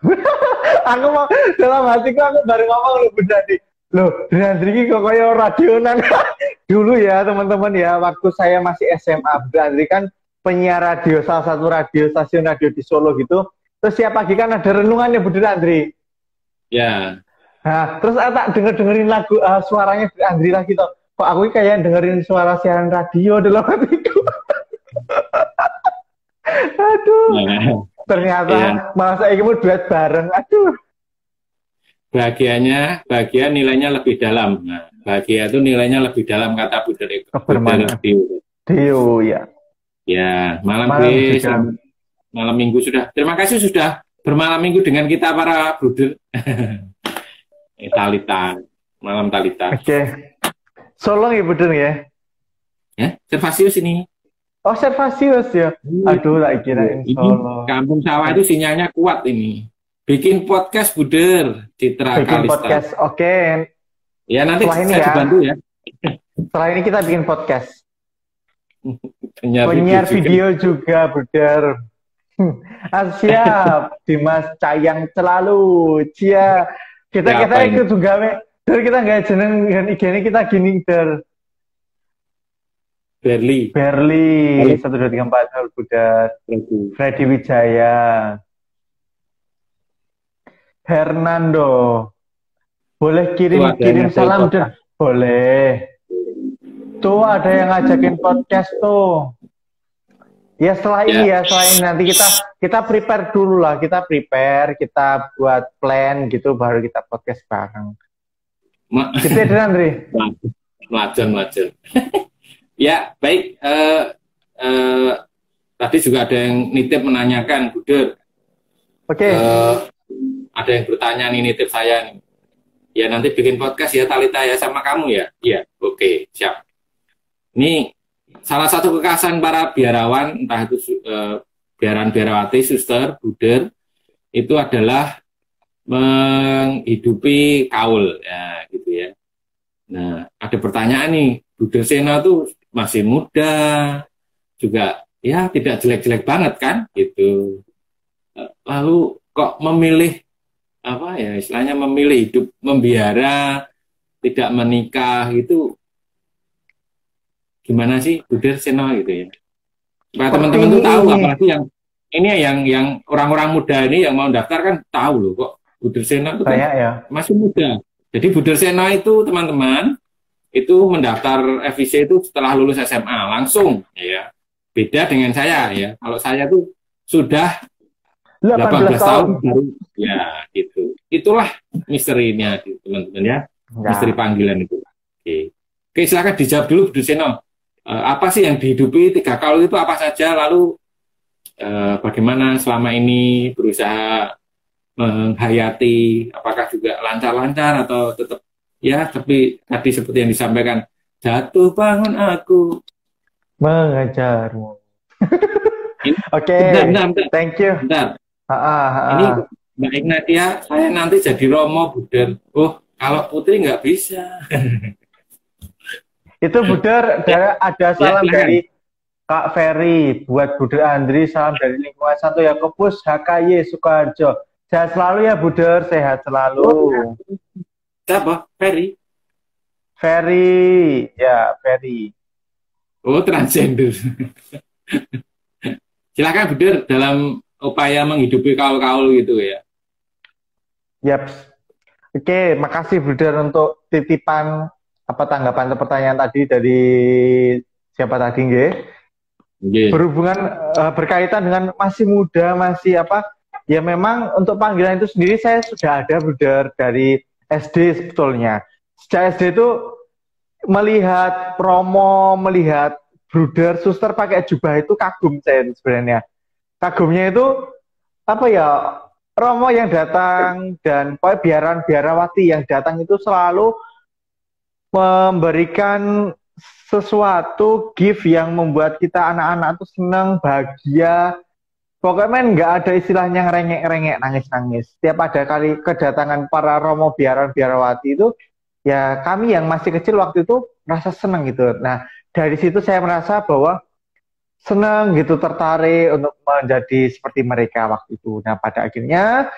aku mau dalam hatiku aku baru ngomong lu bener nih. Loh, Andri ini kok kayak radionan. Dulu ya teman-teman ya, waktu saya masih SMA, Andri kan penyiar radio, salah satu radio, stasiun radio di Solo gitu. Terus siap pagi kan ada renungannya Bu Andri. ya. Nah, terus aku tak denger dengerin lagu eh, suaranya Andri lagi toh. Kok aku kayak dengerin suara siaran radio dalam hatiku. Aduh, Nah, ternyata Iya. malah saya mau duet bareng. Aduh. bahagianya, bahagia nilainya lebih dalam. Nah, bahagia itu nilainya lebih dalam kata Budera Kebermaknaan. Radio. Dio ya. Ya, malam, Malam. Selamat malam minggu sudah. Terima kasih sudah bermalam minggu dengan kita para bruder. Eh, Talita, malam Talita. Oke. Solong ya bener ya. Ya, Servasius ini. Oh, Servasius ya. Aduh, tak kirain Ini Solo. kampung sawah itu sinyalnya kuat ini. Bikin podcast Buder, Citra Bikin Kalista. podcast. Oke. Ya nanti Setelah ini saya ya. dibantu ya. Setelah ini kita bikin podcast. Penyiar, video juga, Bruder. Ah, siap, Dimas Cayang selalu. Cia. Kita Ya, kita ini? ikut juga we. Der kita nggak jeneng dengan IG ini kita gini der. Berli. Berli satu dua tiga empat Buder. Prabu. Freddy Wijaya. Hernando. Boleh kirim Tuh, kirim salam. Der. Boleh. Tuh ada yang ngajakin podcast tuh. Ya setelah ini ya, setelah ini nanti kita kita prepare dulu lah, kita prepare, kita buat plan gitu, baru kita podcast bareng. Ma- Gitu ya, Andri? Melajon, melajon. Ya, baik. Eh, eh, tadi juga ada yang nitip menanyakan, Buder. Oke, Eh, ada yang bertanya nih nitip saya nih. ya nanti bikin podcast ya Talita ya sama kamu ya. Iya, oke, siap. Ini salah satu kekhasan para biarawan, entah itu uh, biaran biarawati, suster, buder, itu adalah menghidupi kaul ya gitu ya. Nah, ada pertanyaan nih, Buder Sena tuh masih muda, juga ya tidak jelek-jelek banget kan gitu. Lalu kok memilih apa ya istilahnya memilih hidup membiara tidak menikah itu gimana sih Budir Seno gitu ya supaya teman-teman tuh tahu apalagi yang ini yang yang orang-orang muda ini yang mau daftar kan tahu loh kok Budir Seno itu kan ya. masih muda jadi Budir Seno itu teman-teman itu mendaftar FIC itu setelah lulus SMA langsung. Ya. Beda dengan saya ya. Kalau saya tuh sudah 18, 18 tahun, baru ya itu itulah misterinya teman-teman ya. ya misteri panggilan itu. Oke. Oke silakan dijawab dulu Bu Seno uh, apa sih yang dihidupi tiga kaul itu apa saja? Lalu uh, bagaimana selama ini berusaha menghayati apakah juga lancar-lancar atau tetap ya tapi tadi seperti yang disampaikan jatuh bangun aku mengejarmu oke okay. thank you bentar. Ha, ha, ha. ini Mbak Ignatia saya nanti jadi Romo Budan oh kalau Putri nggak bisa Itu Budar ada salam ya, dari Kak Ferry buat Budar Andri, salam dari lingkungan satu Yakobus HKY Sukarjo. Sehat selalu ya Budar, sehat selalu. Siapa? Ferry? Ferry, ya Ferry. Oh transgender. Silakan Budar dalam upaya menghidupi kaul-kaul gitu ya. Yap. Oke, makasih Budar untuk titipan apa tanggapan atau pertanyaan tadi dari siapa tadi nggih? Yeah. Berhubungan uh, berkaitan dengan masih muda, masih apa? Ya memang untuk panggilan itu sendiri saya sudah ada bruder dari SD sebetulnya. Sejak SD itu melihat promo, melihat bruder, suster pakai jubah itu kagum saya sebenarnya. Kagumnya itu apa ya? Romo yang datang dan biaran biarawati yang datang itu selalu memberikan sesuatu gift yang membuat kita anak-anak tuh senang, bahagia. Pokoknya nggak ada istilahnya ngerengek-rengek, nangis-nangis. Setiap ada kali kedatangan para romo biaran biarawati itu, ya kami yang masih kecil waktu itu merasa senang gitu. Nah dari situ saya merasa bahwa senang gitu, tertarik untuk menjadi seperti mereka waktu itu. Nah pada akhirnya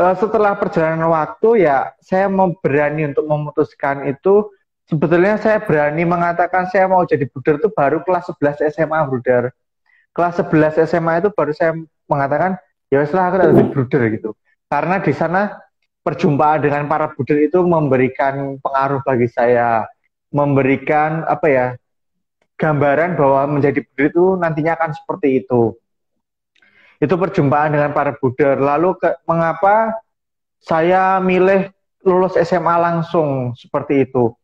Eh, setelah perjalanan waktu ya saya mau berani untuk memutuskan itu sebetulnya saya berani mengatakan saya mau jadi bruder itu baru kelas 11 SMA bruder kelas 11 SMA itu baru saya mengatakan ya setelah aku jadi bruder gitu karena di sana perjumpaan dengan para bruder itu memberikan pengaruh bagi saya memberikan apa ya gambaran bahwa menjadi bruder itu nantinya akan seperti itu itu perjumpaan dengan para Buddha. Lalu ke, mengapa saya milih lulus SMA langsung seperti itu?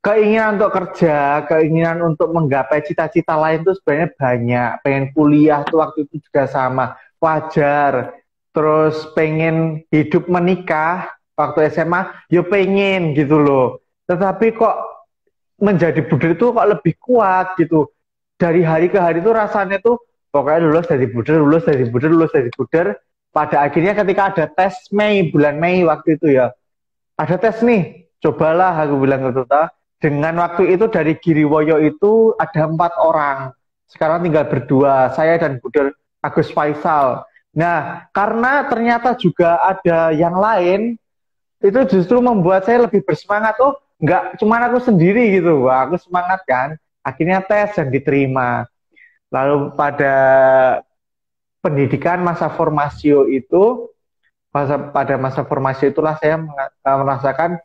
Keinginan untuk kerja, keinginan untuk menggapai cita-cita lain itu sebenarnya banyak. Pengen kuliah tuh waktu itu juga sama, wajar. Terus pengen hidup menikah waktu SMA, ya pengen gitu loh. Tetapi kok menjadi Buddha itu kok lebih kuat gitu. Dari hari ke hari itu rasanya tuh pokoknya lulus dari buder, lulus dari buder, lulus dari buder. Pada akhirnya ketika ada tes Mei, bulan Mei waktu itu ya, ada tes nih, cobalah aku bilang ke Tuta. Dengan waktu itu dari Giriwoyo itu ada empat orang. Sekarang tinggal berdua, saya dan Buder Agus Faisal. Nah, karena ternyata juga ada yang lain, itu justru membuat saya lebih bersemangat. Oh, nggak cuma aku sendiri gitu, Wah, aku semangat kan. Akhirnya tes dan diterima. Lalu pada pendidikan masa formasio itu, pada masa formasio itulah saya merasakan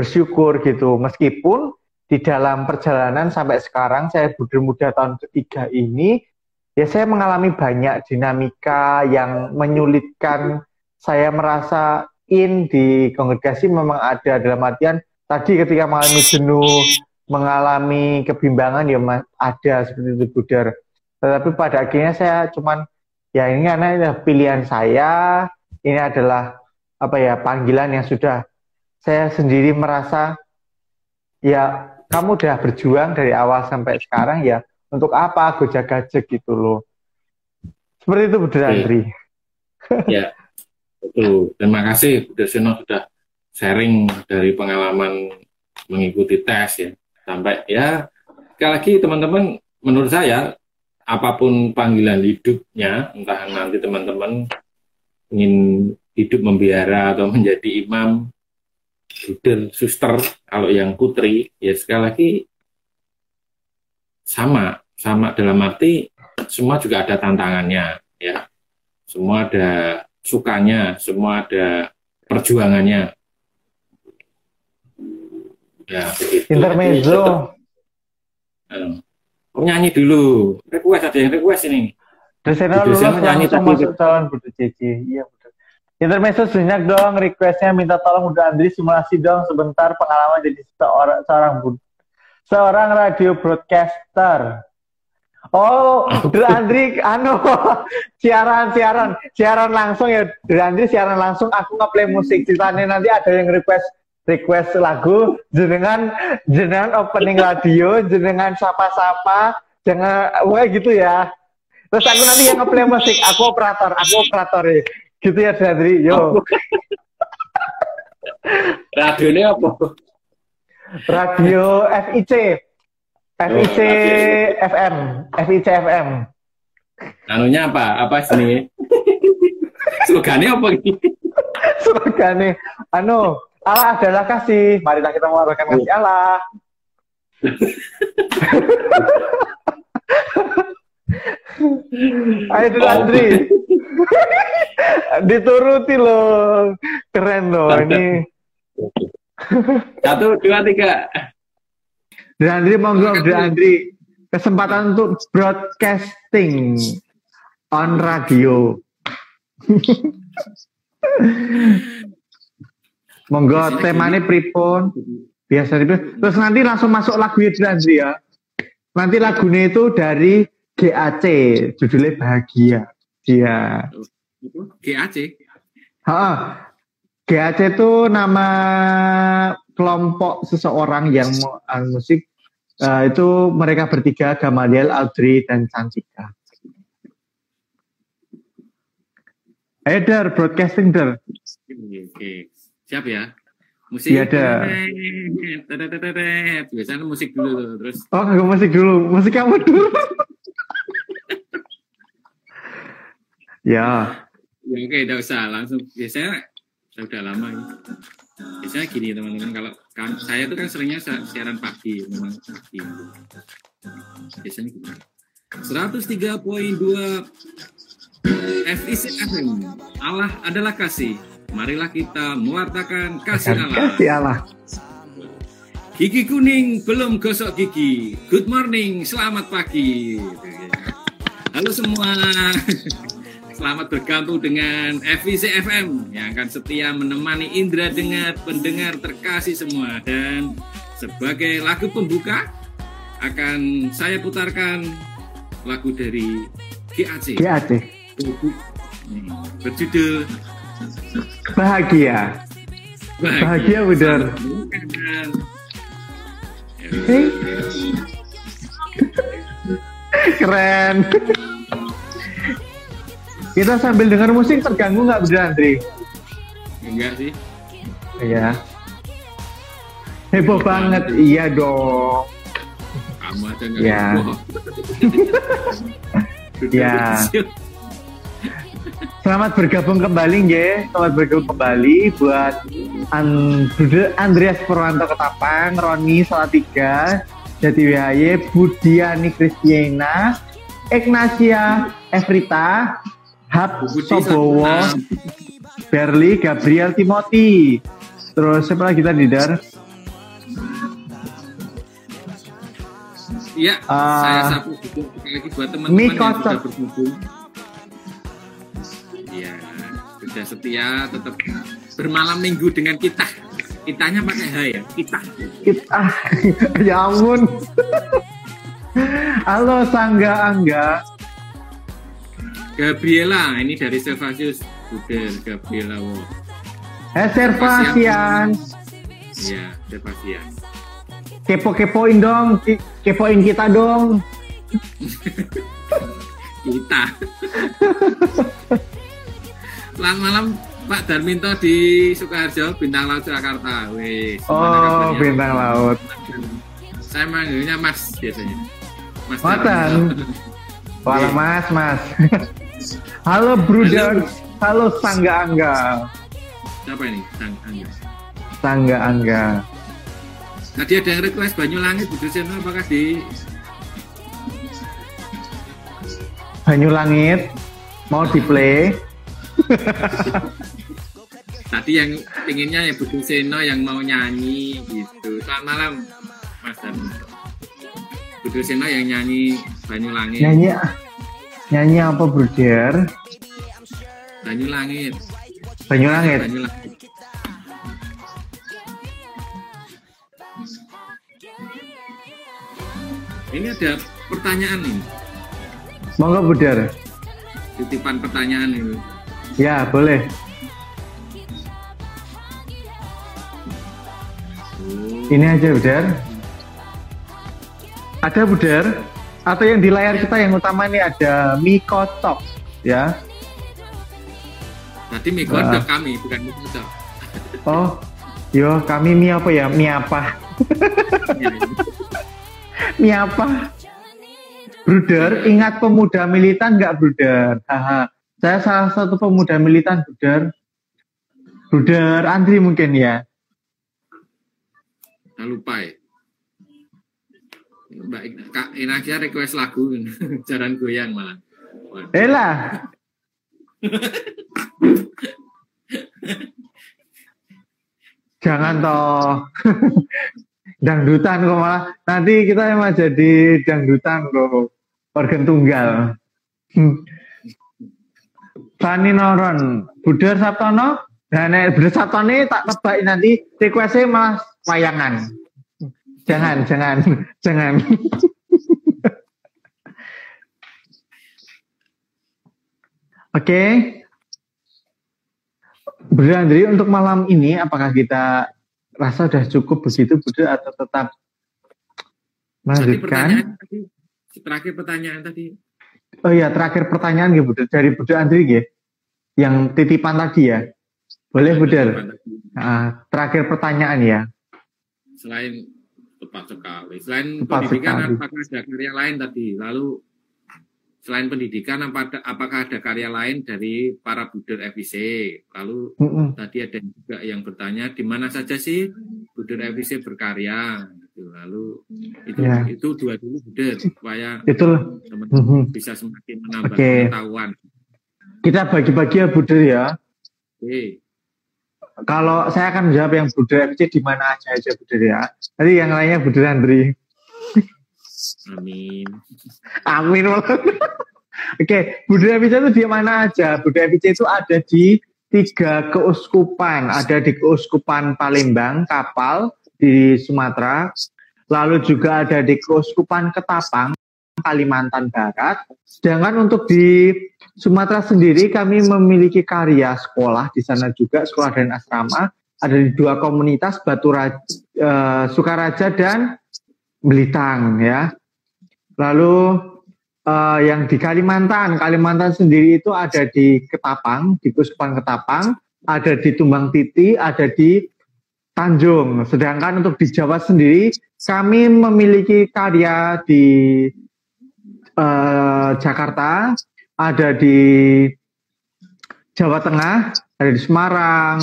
bersyukur gitu. Meskipun di dalam perjalanan sampai sekarang saya budir muda tahun ketiga ini, ya saya mengalami banyak dinamika yang menyulitkan saya merasa in di kongregasi memang ada dalam artian tadi ketika mengalami jenuh, mengalami kebimbangan ya ada seperti itu Budar. Tetapi pada akhirnya saya cuman ya ini karena ini pilihan saya, ini adalah apa ya panggilan yang sudah saya sendiri merasa ya kamu udah berjuang dari awal sampai sekarang ya untuk apa aku jaga gitu loh. Seperti itu Bu Andri. Ya, betul. Terima kasih Bu Desino sudah sharing dari pengalaman mengikuti tes ya. Sampai ya, sekali lagi teman-teman, menurut saya apa pun panggilan hidupnya, entah nanti teman-teman ingin hidup membiara atau menjadi imam, suster, kalau yang putri, ya sekali lagi sama, sama dalam arti semua juga ada tantangannya, ya. Semua ada sukanya, semua ada perjuangannya. Ya, begitu. Intermezzo. Uh, nyanyi dulu. Request ada yang request ini. Desainer lulus nyanyi langsung masuk calon. Iya. Intermezzo banyak dong requestnya minta tolong udah Andri simulasi dong sebentar pengalaman jadi seorang seorang seorang radio broadcaster. Oh, Dr. Andri, anu, siaran, siaran, siaran langsung ya, Dr. Andri siaran langsung, aku ngeplay musik, ceritanya nanti ada yang request request lagu, jenengan jenengan opening radio, jenengan sapa-sapa, jangan, wah gitu ya. Terus aku nanti yang ngeplay musik, aku operator, aku operator ya, gitu ya, Dr. Andri, yo. Radionya apa? Radio FIC, FIC FM, FIC FM. Anunya apa? Apa sini? Slogannya apa ini? Slogannya, anu, Allah adalah kasih. Marilah kita mengeluarkan kasih Allah. Ayo dulu oh. Andri. Dituruti loh. Keren loh ini. Satu, dua, tiga. Dan Andri monggo Dan Andri kesempatan untuk broadcasting on radio. monggo temanya pripun biasa itu terus nanti langsung masuk lagu itu Andri ya. Nanti lagunya itu dari GAC, judulnya Bahagia. Dia. GAC? Ha, GAC itu nama kelompok seseorang yang mau musik uh, itu mereka bertiga Gamaliel, Audrey dan Cantika. Eder broadcasting der. Oke, siap ya. Musik. Iya ada. Biasanya musik dulu terus. Oh, nggak musik dulu. Musik kamu dulu. Ya. ya. Oke, tidak usah langsung. Biasanya sudah lama. Biasanya gini teman-teman, kalau kan saya itu kan seringnya siaran pagi, memang pagi. Biasanya gini. 103.2 FIC FM. Allah adalah kasih. Marilah kita mewartakan kasih Allah. Kasih Allah. Gigi kuning belum gosok gigi. Good morning, selamat pagi. Halo semua. Selamat bergabung dengan FIC FM yang akan setia menemani Indra dengan pendengar terkasih semua. Dan sebagai lagu pembuka akan saya putarkan lagu dari GAC. GAC. Berjudul Bahagia. Bahagia, Bahagia benar. Keren. Kita sambil dengar musik terganggu nggak Bro Andri? Enggak sih. Iya. Heboh banget, iya dong. Kamu aja nggak ya. heboh. ya. Selamat bergabung kembali ya, selamat bergabung kembali buat Andreas Purwanto Ketapang, Roni Salatiga, Jati Wihaye, Budiani Kristiana, Ignacia Evrita, Hab Sobowo, Berli, Gabriel Timothy. Terus siapa lagi tadi Dar? Iya, uh, saya sapu lagi buat teman-teman yang sudah bergabung. Iya, sudah setia tetap bermalam minggu dengan kita. Kitanya pakai H ya, kita. Kita, ya ampun. Halo Sangga Angga. Gabriela, ini dari Servasius. Udah, Gabriela. Wow. Eh, Servasian. Iya, Sebastian. Kepo-kepoin dong, kepoin kita dong. Kita. Selamat malam Pak Darminto di Sukoharjo, Bintang Laut Jakarta. Wih, Oh, bintang laut. Saya manggilnya Mas biasanya. Mas Matan. Mas, mas. Halo Bruders. Halo Sangga Angga. Siapa ini? Sang Angga. Sangga Angga. Tadi ada yang request Banyulangi Bu Dosen apakah di Banyu Langit. Mau di play. tadi yang pinginnya ya Bu Doseno yang mau nyanyi gitu. Selamat malam Mas Darminto. Bu Doseno yang nyanyi Banyulangi. Nyanyi nyanyi apa? Banyulangit. Banyu Langit. Banyulangit. Ini ada pertanyaan nih, Monggo Bruder. titipan pertanyaan ini. Ya, boleh. Ini aja Bruder. Ada Bruder? Atau yang di layar kita yang utama ini ada Miko Talk ya. Berarti Miko Wah. ada kami, bukan Miko Cok. Oh, yo kami mi apa ya? Mi apa? Ya, ini. Mi apa? Bruder, ingat pemuda militan nggak Bruder? Haha. Saya salah satu pemuda militan Bruder. Bruder Andri mungkin ya. Lupa ya. Mbak Kak Inasia request lagu, jalan goyang malah. Wah, Elah. Jangan toh. dangdutan kok malah. Nanti kita emang jadi dangdutan kok. Organ tunggal. Fani Noron, Budar Sabtono, dan nek Budar Sabtono ini tak tebak nanti requestnya malah wayangan. Jangan, jangan, jangan. Oke. Bro Andri, untuk malam ini apakah kita rasa sudah cukup begitu Budha atau tetap melanjutkan? tadi, terakhir pertanyaan tadi. Oh iya, terakhir pertanyaan gitu Budha dari Budha Andri ya. Yang titipan tadi ya. Boleh Budha? Ah, terakhir pertanyaan ya. Selain tepat sekali, selain Tepat pendidikan sekali. apakah ada karya lain tadi? Lalu selain pendidikan apa- apakah ada karya lain dari para buder FIC? Lalu Mm-mm. tadi ada juga yang bertanya di mana saja sih buder FIC berkarya? Gitu. Lalu itu Ya. itu dua dulu buder supaya Itu teman-teman Mhm. bisa semakin menambah Oke. pengetahuan. kita bagi-bagi ya Budha ya. Oke. Kalau saya akan menjawab yang Budha FC di mana aja aja Budha ya. Nanti yang lainnya Budha Andri. Amin. Amin. Oke, Budha FC itu di mana aja? Budha FC itu ada di tiga keuskupan. Ada di keuskupan Palembang, Kapal di Sumatera. Lalu juga ada di keuskupan Ketapang, Kalimantan Barat. Sedangkan untuk di Sumatera sendiri kami memiliki karya sekolah di sana juga sekolah dan asrama ada di dua komunitas Batu Raja, eh, Sukaraja dan Belitang ya. Lalu eh, yang di Kalimantan, Kalimantan sendiri itu ada di Ketapang, di Kuspan Ketapang, ada di Tumbang Titi, ada di Tanjung. Sedangkan untuk di Jawa sendiri kami memiliki karya di eh, Jakarta, ada di Jawa Tengah, ada di Semarang,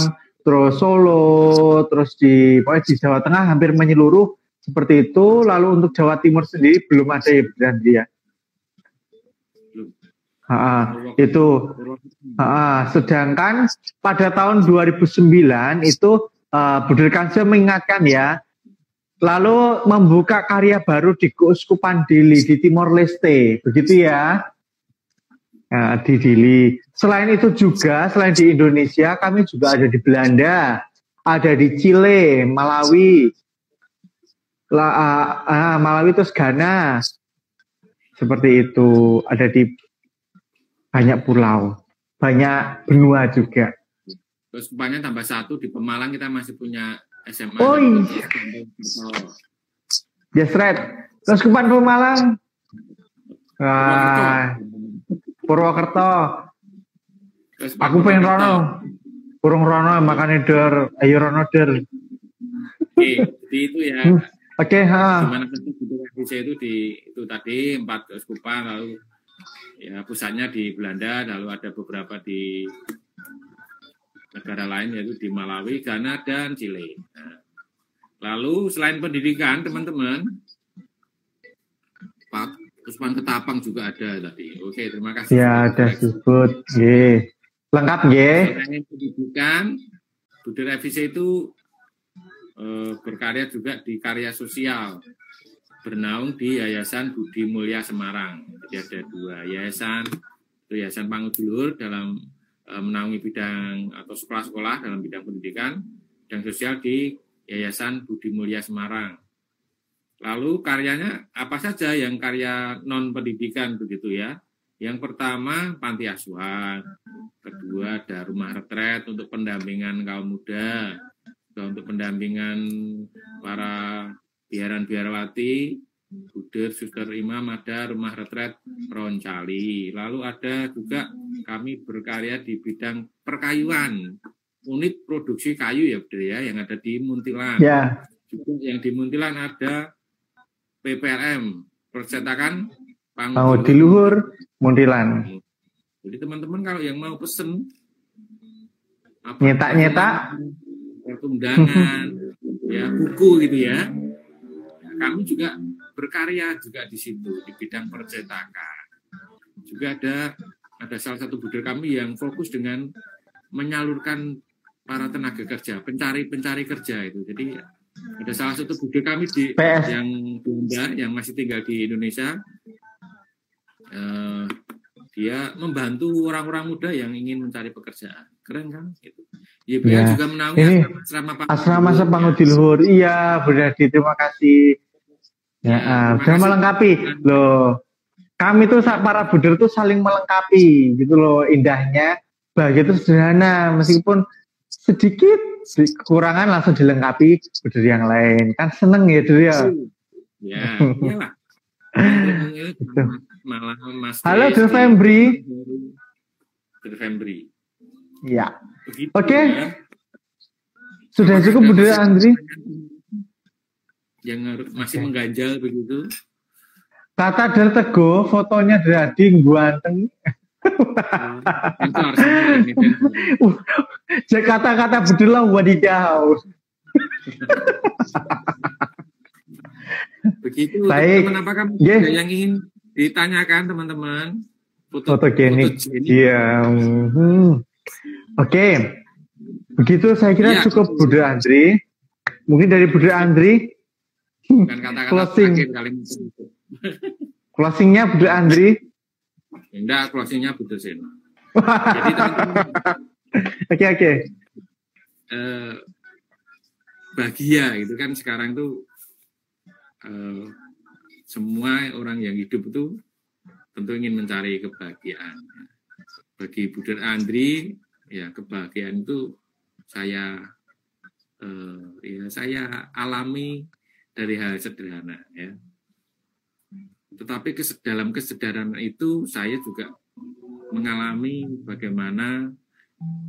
terus Solo, terus di pokoknya di Jawa Tengah hampir menyeluruh seperti itu. Lalu untuk Jawa Timur sendiri belum ada ya dia. Belum. Ha, itu ha, sedangkan pada tahun 2009 itu uh, Budel Kansel mengingatkan ya lalu membuka karya baru di Keuskupan Dili di Timor Leste begitu ya Nah, di Dili. Selain itu juga, selain di Indonesia, kami juga ada di Belanda, ada di Chile, Malawi, La, ah, ah, Malawi terus Ghana, seperti itu. Ada di banyak pulau, banyak benua juga. Terus kebanyakan tambah satu di Pemalang kita masih punya SMA. Oh, iya. Yes, Red. Terus ke Malang. Wah, Purwokerto. Aku pengen Rono. Kurung Rono makan der, ayo Rono der. Oke, jadi itu ya. Hmm, Oke, okay, ha. Gimana bisa itu di itu tadi empat keuskupan lalu ya pusatnya di Belanda lalu ada beberapa di negara lain yaitu di Malawi, Ghana dan Chile. Nah, lalu selain pendidikan teman-teman Pak Usman Ketapang juga ada tadi. Oke, terima kasih. Ya, ada sebut. Ye. Lengkap, ye. Selain pendidikan, Budi Revisi itu eh, berkarya juga di karya sosial bernaung di Yayasan Budi Mulia Semarang. Jadi ada dua yayasan, itu Yayasan Pangudulur dalam menaungi bidang atau sekolah-sekolah dalam bidang pendidikan dan sosial di Yayasan Budi Mulia Semarang. Lalu karyanya apa saja yang karya non pendidikan begitu ya? Yang pertama panti asuhan, kedua ada rumah retret untuk pendampingan kaum muda, untuk pendampingan para biaran-biarawati, Buder, Suster Imam, ada rumah retret Roncali. Lalu ada juga kami berkarya di bidang perkayuan, unit produksi kayu ya Buder ya, yang ada di Muntilan. Ya. Juga yang di Muntilan ada PPLM, percetakan Pangudi di luhur Muntilan. Jadi teman-teman kalau yang mau pesen nyetak-nyetak pertundangan, ya buku gitu ya. Kami juga berkarya juga di situ di bidang percetakan. Juga ada ada salah satu buder kami yang fokus dengan menyalurkan para tenaga kerja, pencari-pencari kerja itu. Jadi ada salah satu buder kami di PS. yang Bunda yang masih tinggal di Indonesia. Eh, dia membantu orang-orang muda yang ingin mencari pekerjaan. Keren kan? Gitu. Ya, beliau Ya. juga menaungi Ini asrama Asrama Sepanggu di luhur. Iya, Bu terima kasih. Ya, Ya, terima sudah melengkapi. Loh, kami tuh para buder tuh saling melengkapi gitu loh indahnya. Bahagia itu sederhana meskipun sedikit di- kekurangan langsung dilengkapi buder yang lain. Kan seneng ya, Dur ya. Ya, iyalah. Malah Mas Halo, Des Dur di- Fembri. Dur Fembri. Ya, Oke. ya. sudah cukup Buder masih Andri. Yang masih Oke. mengganjal begitu. Kata Dar Teguh, fotonya Dadi guanteng. Ini, Dan. Jadi kata-kata Buder lah wadidaw. Begitu. Baik. Teman-teman apakah Yes. ada yang ingin ditanyakan teman-teman? Foto, Fotogenik. fotogenik. Iya. hmm. Oke. Begitu saya kira Iya. cukup Buder Andri. Mungkin dari Buder Andri, Bukan kata-kata Closing. terakhir closingnya Buder Andri. Enggak, closingnya Budur Seno. Jadi teman-teman Oke oke. eh, bahagia itu kan sekarang tuh eh, semua orang yang hidup itu tentu ingin mencari kebahagiaan. Bagi Buder Andri, ya kebahagiaan itu saya eh, ya saya alami dari hal sederhana ya. Tetapi kes- dalam kesederhanaan itu saya juga mengalami bagaimana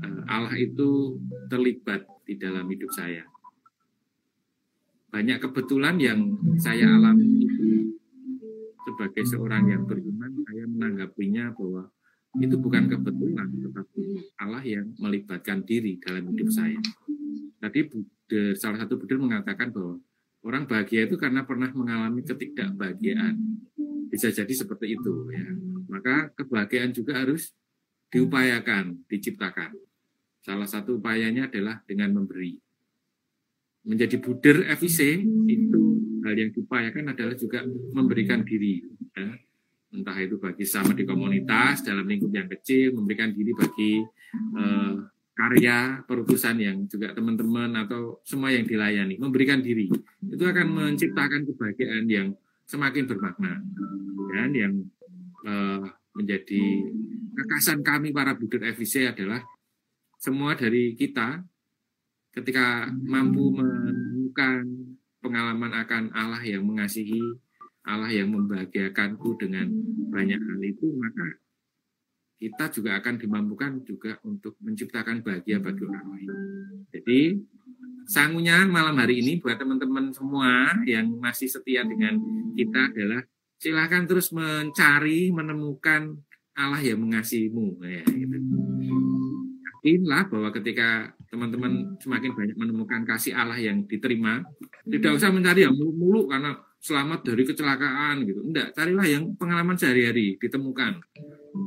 eh, Allah itu terlibat di dalam hidup saya. Banyak kebetulan yang saya alami sebagai seorang yang beriman, saya menanggapinya bahwa itu bukan kebetulan, tetapi Allah yang melibatkan diri dalam hidup saya. Tadi Buddha, salah satu Buddha mengatakan bahwa orang bahagia itu karena pernah mengalami ketidakbahagiaan. Bisa jadi seperti itu ya. Maka kebahagiaan juga harus diupayakan, diciptakan. Salah satu upayanya adalah dengan memberi. Menjadi buder FIC itu hal yang diupayakan adalah juga memberikan diri. ya. Entah itu bagi sama di komunitas, dalam lingkup yang kecil, memberikan diri bagi eh, karya, perutusan yang juga teman-teman atau semua yang dilayani. Memberikan diri. Itu akan menciptakan kebahagiaan yang semakin bermakna. Dan yang eh, menjadi kekasan kami para buder FIC adalah semua dari kita ketika mampu menemukan pengalaman akan Allah yang mengasihi, Allah yang membahagiakanku dengan banyak hal itu, maka kita juga akan dimampukan juga untuk menciptakan bahagia bagi orang lain. Jadi sangunya malam hari ini buat teman-teman semua yang masih setia dengan kita adalah silakan terus mencari, menemukan Allah yang mengasihimu. Ya, gitu. Yakinlah bahwa ketika teman-teman semakin banyak menemukan kasih Allah yang diterima, tidak usah mencari yang muluk-muluk karena selamat dari kecelakaan gitu. Enggak, carilah yang pengalaman sehari-hari ditemukan.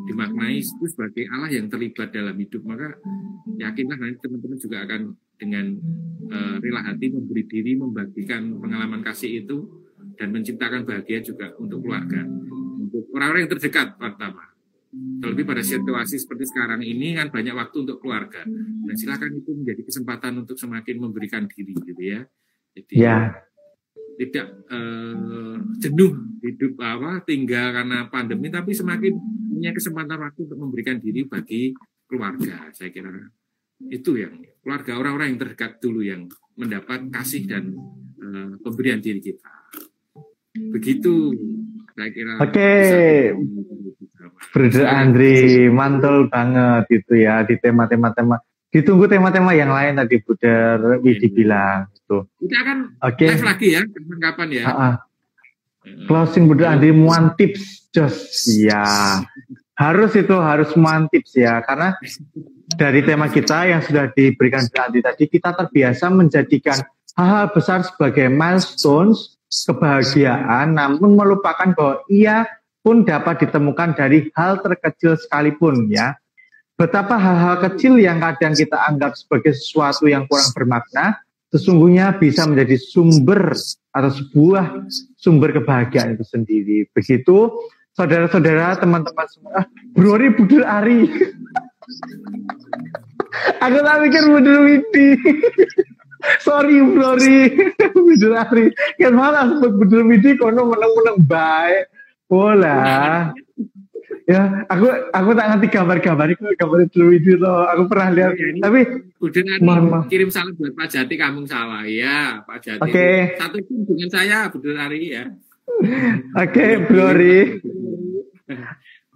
Dimaknai itu sebagai Allah yang terlibat dalam hidup. Maka yakinlah nanti teman-teman juga akan dengan uh, rela hati memberi diri membagikan pengalaman kasih itu dan menciptakan bahagia juga untuk keluarga. Untuk orang-orang yang terdekat pertama. Terlebih pada situasi seperti sekarang ini kan banyak waktu untuk keluarga. Dan silakan itu menjadi kesempatan untuk semakin memberikan diri gitu ya. Jadi ya tidak uh, jenuh hidup apa tinggal karena pandemi tapi semakin punya kesempatan waktu untuk memberikan diri bagi keluarga saya kira itu yang keluarga orang-orang yang terdekat dulu yang mendapat kasih dan uh, pemberian diri kita. Begitu saya kira oke. okay. Brother Andri mantul banget itu ya di tema-tema tema ditunggu tema-tema yang lain tadi Buder Widi iya. bilang itu. Kita akan okay. live lagi ya kapan-kapan ya. Uh -uh. Closing Buder Andri muan tips just ya. Harus itu harus muan tips ya karena dari tema kita yang sudah diberikan Andri tadi kita terbiasa menjadikan hal-hal besar sebagai milestones kebahagiaan namun melupakan bahwa ia pun dapat ditemukan dari hal terkecil sekalipun ya Betapa hal-hal kecil yang kadang kita anggap sebagai sesuatu yang kurang bermakna, sesungguhnya bisa menjadi sumber atau sebuah sumber kebahagiaan itu sendiri. Begitu, saudara-saudara, teman-teman semua, ah, Brori Budul Ari. Aku tak mikir Budul Widi. Sorry Brori, Budul Ari. Kan malah sebut Budul Widi kono menang-menang baik. Bola ya aku aku tak ngerti gambar-gambar itu gambar itu itu loh aku pernah lihat. ya, tapi udah nanti kirim salam buat Pak Jati kampung sawah ya Pak Jati. Oke. Okay. satu pun dengan saya Budi Ari ya oke okay, Glory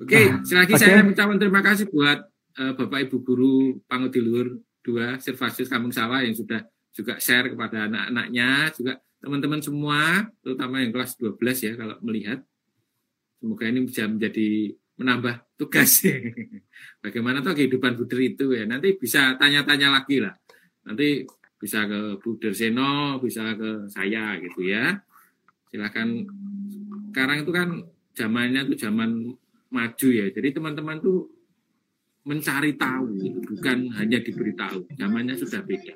oke okay, selagi okay. saya mengucapkan terima kasih buat uh, Bapak Ibu Guru Pangudilur dua Sirvasius Kampung Sawah yang sudah juga share kepada anak-anaknya juga teman-teman semua terutama yang kelas 12 ya kalau melihat. Semoga ini bisa menjadi menambah tugas. Bagaimana tuh kehidupan Buder itu ya. Nanti bisa tanya-tanya lagi lah. Nanti bisa ke Buder Seno, bisa ke saya gitu ya. Silakan. Sekarang itu kan zamannya tuh zaman maju ya. Jadi teman-teman tuh mencari tahu, bukan hanya diberitahu. Zamannya sudah beda.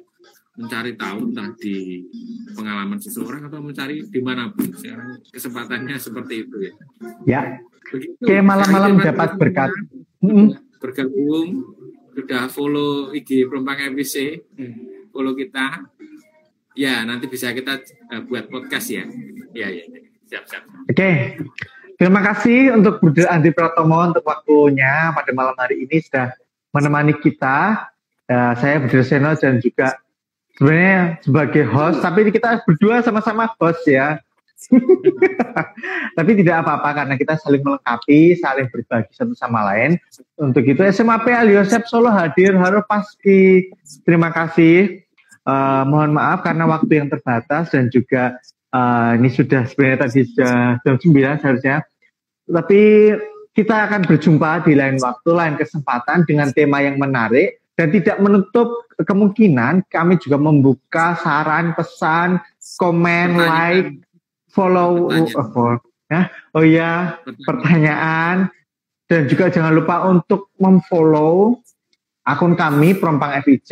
Mencari tahu entah di pengalaman seseorang atau mencari di mana pun. Sekarang kesempatannya seperti itu ya. Ya, Oke malam-malam dapat berkat. Bergabung, sudah follow IG Perompang MPC, follow kita. Ya, nanti bisa kita uh, buat podcast ya. Ya, ya, ya. siap, siap. Oke, terima kasih untuk Budi Andi Pratomo untuk waktunya pada malam hari ini sudah menemani kita. Uh, saya Budi Seno dan juga sebenarnya sebagai host, tapi kita berdua sama-sama host ya. Tapi tidak apa-apa karena kita saling melengkapi, saling berbagi satu sama lain. Untuk itu SMAP Al Yosef Solo hadir harus pasti. Terima kasih. Uh, mohon maaf karena waktu yang terbatas dan juga uh, ini sudah sebenarnya tadi sudah jam 9 seharusnya. Tapi kita akan berjumpa di lain waktu, lain kesempatan dengan tema yang menarik dan tidak menutup kemungkinan kami juga membuka saran, pesan, komen, like, follow uh, ya. Oh ya, pertanyaan dan juga jangan lupa untuk memfollow akun kami Prompang FIC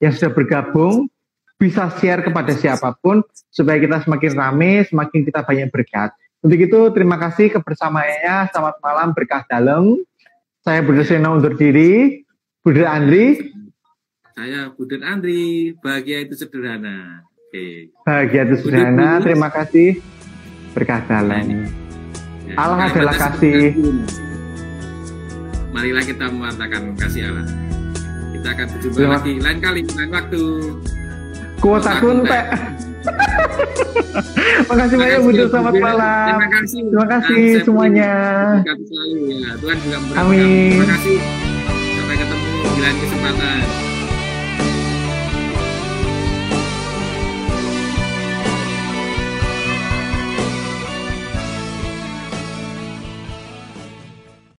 yang sudah bergabung bisa share kepada siapa pun supaya kita semakin rame, semakin kita banyak berkat. Untuk itu terima kasih kebersamaannya. Selamat malam berkah dalam. Saya Budi Seno undur diri. Budi Andri. Saya Budi Andri. Bahagia itu sederhana. Oke. Bahagia itu sederhana. Terima kasih berkah dalam. Ya, Allah adalah kasih. Marilah kita mengatakan kasih Allah. Kita akan berjumpa lagi lain kali, lain waktu. Kuota kuntek. Makasih banyak Bu selamat malam. Terima kasih. Terima kasih semuanya. Selalu ya. Tuhan juga Amin. Terima kasih. Kesempatan.